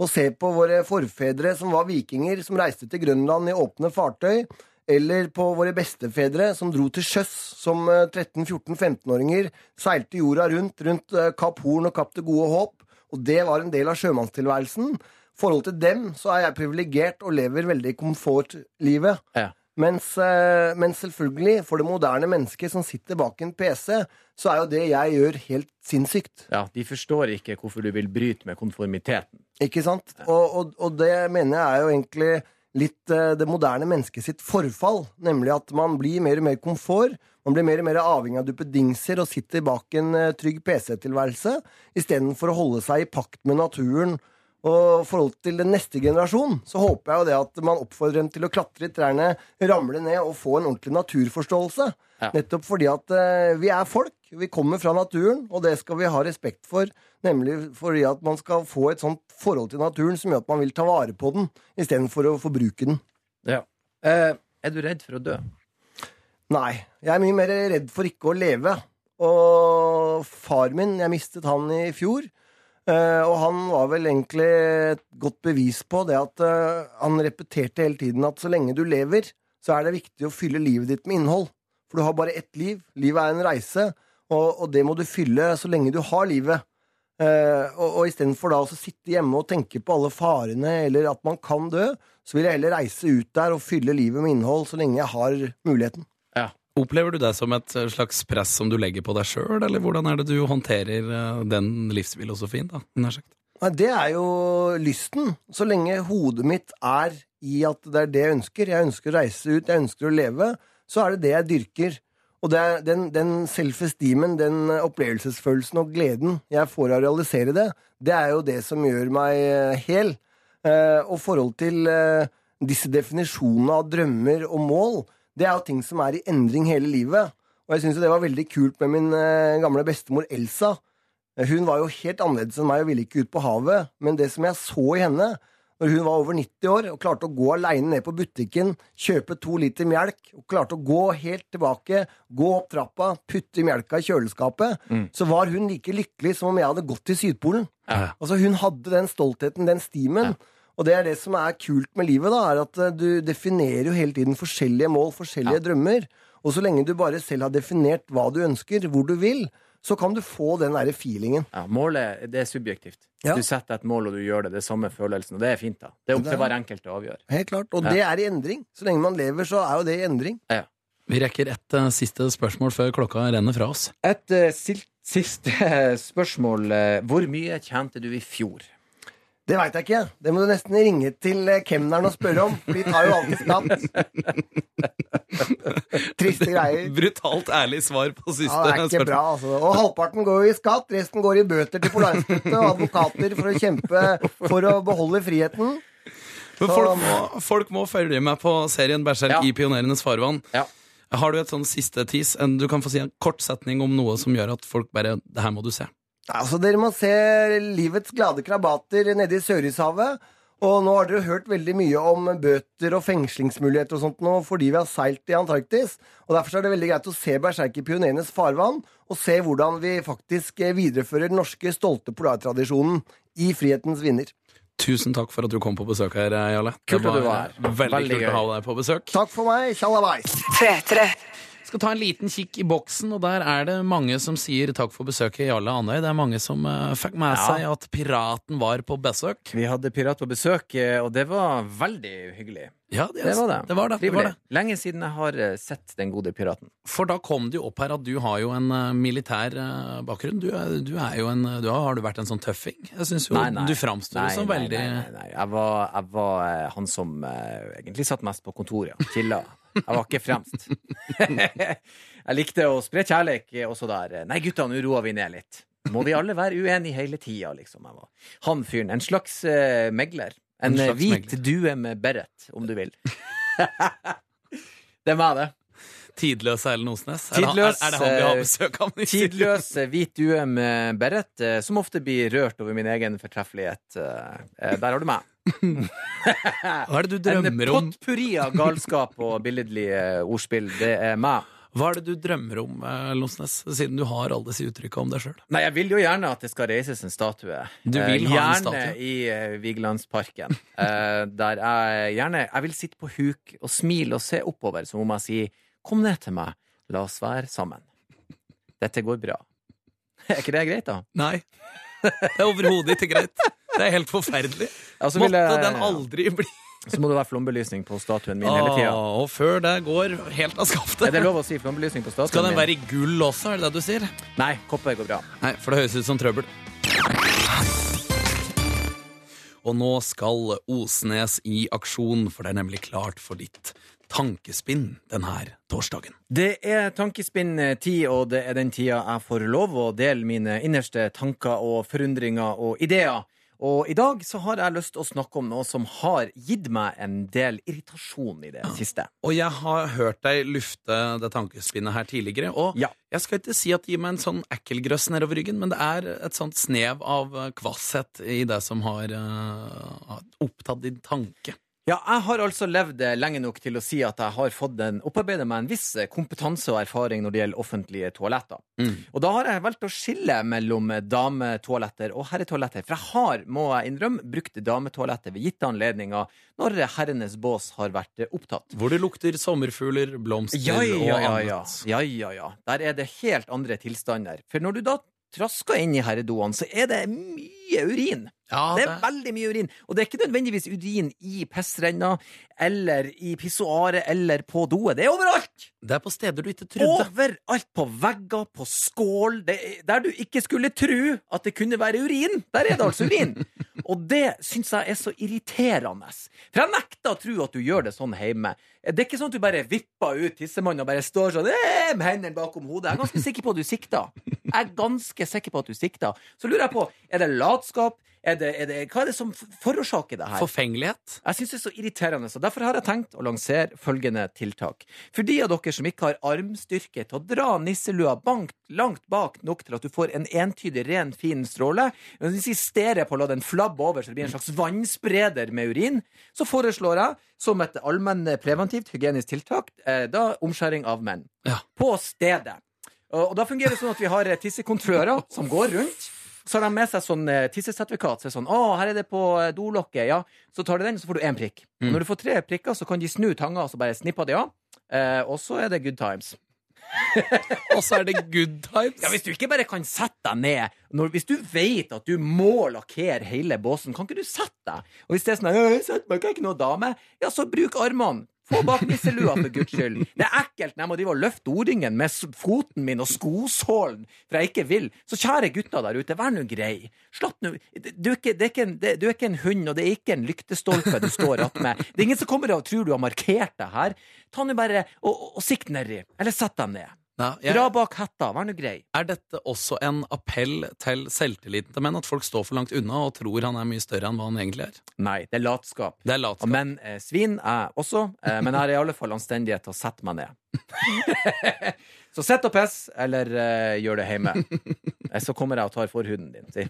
S10: og ser på våre forfedre som var vikinger, som reiste til Grønland i åpne fartøy, eller på våre bestefedre som dro til sjøs som eh, 13-14-15-åringer, seilte jorda rundt, rundt eh, Kapp Horn og Kapp det gode håp, og det var en del av sjømannstilværelsen. I forhold til dem så er jeg privilegert og lever veldig komfortlivet.
S4: Ja.
S10: Mens, eh, men selvfølgelig, for det moderne mennesket som sitter bak en PC, så er jo det jeg gjør, helt sinnssykt.
S4: Ja, De forstår ikke hvorfor du vil bryte med konformiteten.
S10: Ikke sant? Og, og, og det mener jeg er jo egentlig litt eh, det moderne mennesket sitt forfall. Nemlig at man blir mer og mer komfort. Man blir mer og mer avhengig av duppedingser og sitter bak en eh, trygg PC-tilværelse istedenfor å holde seg i pakt med naturen. Og i forhold til den neste generasjon så håper jeg jo det at man oppfordrer dem til å klatre i trærne, ramle ned og få en ordentlig naturforståelse.
S4: Ja.
S10: Nettopp fordi at eh, vi er folk. Vi kommer fra naturen, og det skal vi ha respekt for. Nemlig fordi at man skal få et sånt forhold til naturen som gjør at man vil ta vare på den, istedenfor å forbruke den.
S4: Ja. Eh, er du redd for å dø?
S10: Nei. Jeg er mye mer redd for ikke å leve. Og far min, jeg mistet han i fjor. Eh, og han var vel egentlig et godt bevis på det at eh, han repeterte hele tiden at så lenge du lever, så er det viktig å fylle livet ditt med innhold. For du har bare ett liv. Livet er en reise, og, og det må du fylle så lenge du har livet. Uh, og, og istedenfor da å sitte hjemme og tenke på alle farene eller at man kan dø, så vil jeg heller reise ut der og fylle livet med innhold så lenge jeg har muligheten.
S3: Opplever du det som et slags press som du legger på deg sjøl, eller hvordan er det du håndterer eh, den livsfilosofien, da?
S10: Nei, det er jo lysten. Så lenge hodet mitt er i at det er det jeg ønsker, jeg ønsker å reise ut, jeg ønsker å leve, så er det det jeg dyrker. Og det er den, den self-esteemen, den opplevelsesfølelsen og gleden jeg får av å realisere det, det er jo det som gjør meg eh, hel. Eh, og forhold til disse definisjonene av drømmer og mål, det er jo ting som er i endring hele livet. Og jeg syns det var veldig kult med min eh, gamle bestemor Elsa. Hun var jo helt annerledes enn meg og ville ikke ut på havet, men det som jeg så i henne når hun var over 90 år og klarte å gå aleine ned på butikken, kjøpe to liter melk, og klarte å gå helt tilbake, gå opp trappa, putte melka i kjøleskapet, så var hun like lykkelig som om jeg hadde gått til Sydpolen.
S3: Ja.
S10: Altså Hun hadde den stoltheten, den stimen. Og det er det som er kult med livet, da, er at eh, du definerer jo hele tiden forskjellige mål, forskjellige drømmer. Og så lenge du bare selv har definert hva du ønsker, hvor du vil, så kan du få den derre feelingen.
S4: Ja, Målet det er subjektivt.
S10: Ja.
S4: Du setter et mål, og du gjør det. Det er samme følelsen. Og det er fint, da. Det er opp til hver enkelt å avgjøre.
S10: Helt klart. Og
S4: Ja.
S10: det er i endring. Så lenge man lever, så er jo det i endring. Ja.
S3: Vi rekker ett uh, siste spørsmål før klokka renner fra oss.
S4: Et uh, siste spørsmål. eh, Hvor mye tjente du i fjor?
S10: Det veit jeg ikke. Det må du nesten ringe til eh, kemneren og spørre om. For de tar jo alltid skatt. Triste greier.
S3: Brutalt ærlig svar på siste
S10: Ja, det er ikke bra, altså. Og halvparten går jo i skatt, resten går i bøter til Polarinstituttet og advokater for å kjempe for å beholde friheten.
S3: Men folk må, folk må følge med på serien Berserk
S4: Ja.
S3: i Pionerenes farvann.
S4: Ja.
S3: Har du et sånn siste tis? Du kan få si en kort setning om noe som gjør at folk bare Det her må du se.
S10: Altså, Dere må se Livets glade krabater nede i Sørishavet. Og nå har dere hørt veldig mye om bøter og fengslingsmuligheter og sånt nå fordi vi har seilt i Antarktis. Og Derfor er det veldig greit å se Berserk i pionerenes farvann og se hvordan vi faktisk eh, viderefører den norske stolte polartradisjonen i frihetens vinner.
S3: Tusen takk for at du kom på besøk her, Jarle.
S4: Kult
S3: Det
S4: at du var her.
S3: Veldig,
S4: Veldig
S3: kult
S4: gøy.
S3: å ha deg på besøk.
S10: Takk for meg. Tjallabais.
S2: P3.
S3: Skal ta en liten kikk i boksen, og der er det mange som sier takk for besøket, Jarle Andøy. Det er mange som uh, fikk med
S4: Ja.
S3: seg at piraten var på besøk.
S4: Vi hadde pirat på besøk, eh, og det var veldig hyggelig.
S3: Ja, det,
S4: Det var det.
S3: Det var det, det var det.
S4: Lenge siden jeg har eh, sett den gode piraten.
S3: For da kom det jo opp her at du har jo en militær bakgrunn. Du, er- du er jo en du har, har du vært en sånn tøffing? Jeg syns jo
S4: Nei, nei.
S3: du framstår som veldig
S4: Nei, nei, nei. Jeg var, jeg var han som egentlig satt mest på kontoret. Killa Chilla. Jeg var ikke fremst. jeg likte å spre kjærlighet også der. Nei, gutta, nå roer vi ned litt. Må vi alle være uenige hele tida, liksom. Jeg var. Han fyren. En slags uh, megler. En,
S3: En slags
S4: hvit
S3: megler.
S4: due med beret, om du vil. det er meg, det.
S3: Tidløs Erlend Osnes. Er
S4: Tidløs,
S3: Er, er det han vi har
S4: eh,
S3: besøk av?
S4: Tidløs eh, hvit due med beret, eh, som ofte blir rørt over min egen fortreffelighet. Der har du meg.
S3: Hva er det du drømmer om?
S4: En potpurri av galskap og billedlige ordspill. Det er meg.
S3: Hva er det du drømmer om, Lonsnes, Losnes, siden du har alle disse uttrykkene om deg sjøl?
S4: Nei, jeg vil jo gjerne at det skal reises en statue.
S3: Du vil
S4: ha
S3: ha en statue?
S4: gjerne i Vigelandsparken. Der jeg gjerne Jeg vil sitte på huk og smile og se oppover, som om jeg sier 'kom ned til meg, la oss være sammen'. Dette går bra. Er ikke det greit, da?
S3: Nei. Det er overhodet ikke greit. Det er helt forferdelig.
S4: Altså,
S3: Måtte
S4: jeg-
S3: den aldri bli
S4: Så må det være flombelysning på statuen min hele tida.
S3: Og før det går helt av
S4: Er det lov å si flombelysning på statuen
S3: Skal den være i gull også, er det det du sier?
S4: Nei, kopper går bra.
S3: Nei, for det høres ut som trøbbel. Og nå skal Osnes i aksjon, for det er nemlig klart for ditt tankespinn denne torsdagen.
S4: Det er tankespinn-tid, og det er den tida jeg får lov å dele mine innerste tanker og forundringer og ideer. Og i dag så har jeg lyst til å snakke om noe som har gitt meg en del irritasjon i det siste.
S3: Og jeg har hørt deg lufte det tankespinnet her tidligere, og
S4: Ja.
S3: jeg skal ikke si at det gir meg en sånn ekkelgrøss nedover ryggen, men det er et sånt snev av eh, kvasshet i det som har uh, opptatt din tanke.
S4: Ja, jeg har altså levd eh, lenge nok til å si at jeg har fått en, opparbeidet meg en viss eh, kompetanse og erfaring når det gjelder offentlige toaletter.
S3: Mm.
S4: Og da har jeg valgt å skille mellom eh, dametoaletter og herretoaletter. For jeg har, må jeg innrømme, brukt dametoaletter ved gitte anledninger når herrenes bås har vært opptatt.
S3: Hvor det lukter sommerfugler, blomster
S4: Ja, ja,
S3: og
S4: ja,
S3: annet.
S4: ja. ja, ja, ja. Der er det helt andre tilstander. For når du da trasker inn i herredoene, så er det mye urin.
S3: Ja,
S4: Det er veldig mye urin. Og det er ikke nødvendigvis urin i pissrenna, eller i pissoaret, eller på doet. Det er overalt!
S3: det er på steder du ikke trodde.
S4: Overalt! På vegger, på skål. Det er, der du ikke skulle tro at det kunne være urin. Der er det altså urin. Og det syns jeg er så irriterende. For jeg nekter å tro at du gjør det sånn hjemme. Det er ikke sånn at du bare vipper ut tissemannen og bare står sånn eh, med hendene bakom hodet. Jeg er ganske sikker på at du sikter. Jeg er ganske sikker på at du sikter. Så lurer jeg på, er det latskap? Er det, er det, hva er det som forårsaker det her?
S3: Forfengelighet.
S4: Jeg syns det er så irriterende, så derfor har jeg tenkt å lansere følgende tiltak. For de av dere som ikke har armstyrke til å dra nisselua bankt, langt bak nok til at du får en entydig, ren, fin stråle, stere på å la den flabbe over så det blir en slags vannspreder med urin, så foreslår jeg, som et allmenn preventivt hygienisk tiltak, eh, da omskjæring av menn.
S3: Ja.
S4: På stedet. Og da fungerer det sånn at vi har tissekontrollører som går rundt. Så har de med seg sånn eh, tissesertifikat. Så er det sånn 'Å, her er det på eh, dolokket.' Ja, så tar du den, så får du én prikk. Og
S3: Mm.
S4: når du får tre prikker, så kan de snu tanga og så bare snippe de av. Eh, og så er det good times.
S3: Og så er det good times.
S4: Ja, Hvis du ikke bare kan sette deg ned når, Hvis du vet at du må lakkere hele båsen, kan ikke du sette deg? Og hvis det er sånn «Øh, jeg setter meg, ikke, jeg er ikke noe dame, ja, så bruk armene. Få bak nisselua, for guds skyld. Det er ekkelt når jeg må drive og løfte ordingen med foten min og skosålen for jeg ikke vil. Så kjære gutter der ute, vær nå grei. Slapp nå du, er ikke en- du er ikke en hund, og det er ikke en lyktestolpe du står attmed. Det er ingen som kommer og tror du har markert deg her. Ta nå bare og, og, og sikt nedi, eller sett deg ned.
S3: Ja, jeg,
S4: Dra bak hetta, vær nå grei.
S3: er dette også en appell til selvtilliten til menn? At folk står for langt unna og tror han er mye større enn hva han egentlig er?
S4: Nei, det er latskap.
S3: Det er
S4: Og
S3: latskap.
S4: menn er svin, jeg også, eh, men jeg har i alle fall anstendighet til å sette meg ned. så sett og piss, eller eh, gjør det hjemme. Eh, Så kommer jeg og tar forhuden din, si.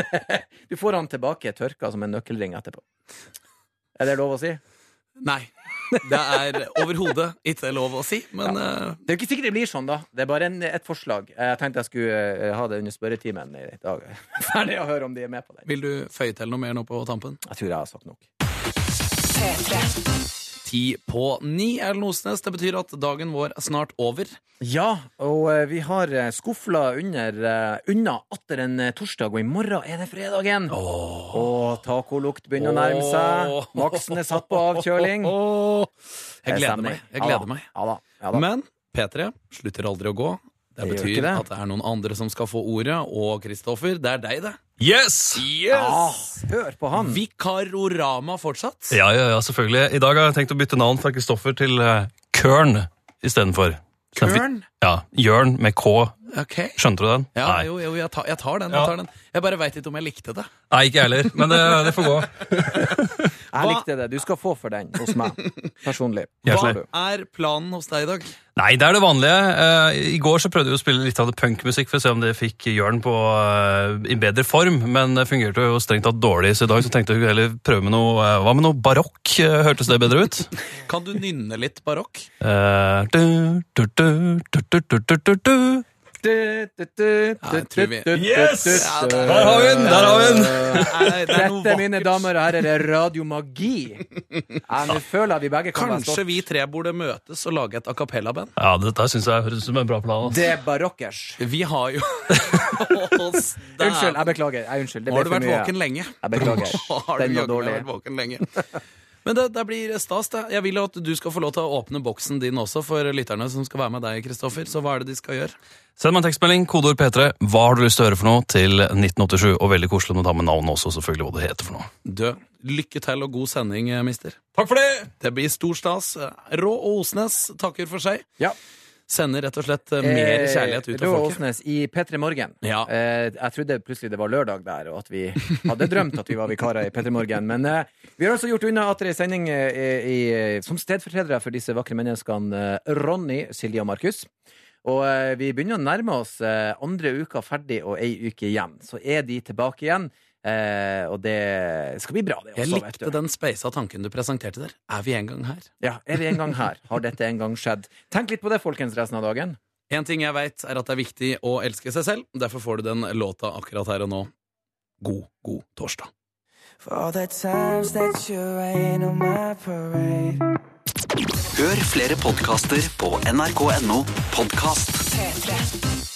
S4: du får han tilbake tørka som en nøkkelring etterpå. Er det lov å si?
S3: Nei. Det er overhodet ikke lov å si, men ja.
S4: Det er jo ikke sikkert det blir sånn, da. Det er bare en, et forslag. Jeg tenkte jeg skulle eh, ha det under spørretimen i dag. Ferdig å høre om de er med på det.
S3: vil du føye til noe mer nå på tampen?
S4: Jeg tror jeg har sagt nok.
S3: Ti på ni Erlend Osnes. Det betyr at dagen vår er snart over.
S4: Ja, og eh, vi har eh, skufla under, eh, unna atter en torsdag, og i morgen er det fredagen. Og tacolukt begynner å nærme seg. Maksen er satt på avkjøling. Oh.
S3: Jeg
S4: er
S3: gleder meg. Jeg gleder meg.
S4: Ja da. Ja da.
S3: Men P3 slutter aldri å gå. Det
S4: Det
S3: betyr
S4: det.
S3: at det er noen andre som skal få ordet, og Kristoffer, det er deg, det.
S11: Yes!
S4: Ah, hør på han.
S3: Vikarorama fortsatt.
S11: Ja, ja, ja, selvfølgelig. I dag har jeg tenkt å bytte navn fra Kristoffer til uh, Kørn istedenfor.
S3: Kørn?
S11: Ja. Jørn med K.
S3: Okay.
S11: Skjønte du den?
S3: Ja,
S11: Nei.
S3: jo, jo, jeg tar, jeg tar den. Jeg, tar den. jeg bare veit ikke om jeg likte det.
S11: Nei, ikke jeg heller, men det, det får gå.
S4: Jeg
S3: Hva-
S4: likte det. Du skal få for den hos meg, personlig.
S3: Hva er planen hos deg i dag?
S11: Nei, det er det vanlige. Uh, I går så prøvde vi å spille litt av det punkmusikk for å se om det fikk Jørn på, uh, i bedre form, men det fungerte jo strengt tatt dårlig, så i dag så tenkte vi heller prøve med noe uh, Hva med noe barokk? Hørtes det bedre ut?
S3: Kan du nynne litt barokk?
S11: Eh, du, du, du, Yes! Der har vi den! Der har vi den!
S4: Dette, mine damer og herrer, er radiomagi. Ja, Nå føler jeg vi begge kan være
S3: Kanskje vi tre burde møtes og lage et a cappella-band?
S11: Ja, dette syns jeg høres ut som en bra plan.
S4: Det er barokkers.
S3: Vi har jo Unnskyld,
S4: jeg beklager. Jeg, unnskyld. Det
S3: Nå har du vært våken lenge.
S4: Jeg beklager.
S3: Har
S4: Den
S3: du
S4: var dårlig.
S3: Men det, det blir stas, det. Jeg vil jo at du skal få lov til å åpne boksen din også for lytterne som skal være med deg, Kristoffer. Så hva er det de skal gjøre?
S11: Send meg en tekstmelding, kodeord P3. Hva har du lyst til å høre for noe? Til 1987. Og veldig koselig om du tar med navn også, selvfølgelig, hva det heter for noe.
S3: Du, lykke til og god sending, eh, mister.
S11: Takk for det!
S3: Det blir stor stas. Rå og Osnes takker for seg.
S4: Ja.
S3: Sender rett og slett eh, mer kjærlighet ut
S4: av
S3: folket.
S4: Osnes i P3 Morgen.
S3: Ja.
S4: Eh, jeg trodde plutselig det var lørdag der, og at vi hadde drømt at vi var vikarer i P3 Morgen. Men eh, vi har altså gjort unna at ei sending eh, i, som stedfortredere for disse vakre menneskene eh, Ronny, Silje og Markus. Og eh, vi begynner å nærme oss eh, andre uka ferdig og ei uke igjen. Så er de tilbake igjen. Eh, og det skal bli bra, det også.
S3: Jeg
S4: vet
S3: likte
S4: du.
S3: den speisa tanken du presenterte der. Er vi en gang her?
S4: Ja, er vi en gang her? Har dette en gang skjedd? Tenk litt på det, folkens, resten av dagen.
S3: En ting jeg veit, er at det er viktig å elske seg selv. Derfor får du den låta akkurat her og nå. God, god torsdag.
S1: Hør flere podkaster på nrk.no podkast.
S2: P3.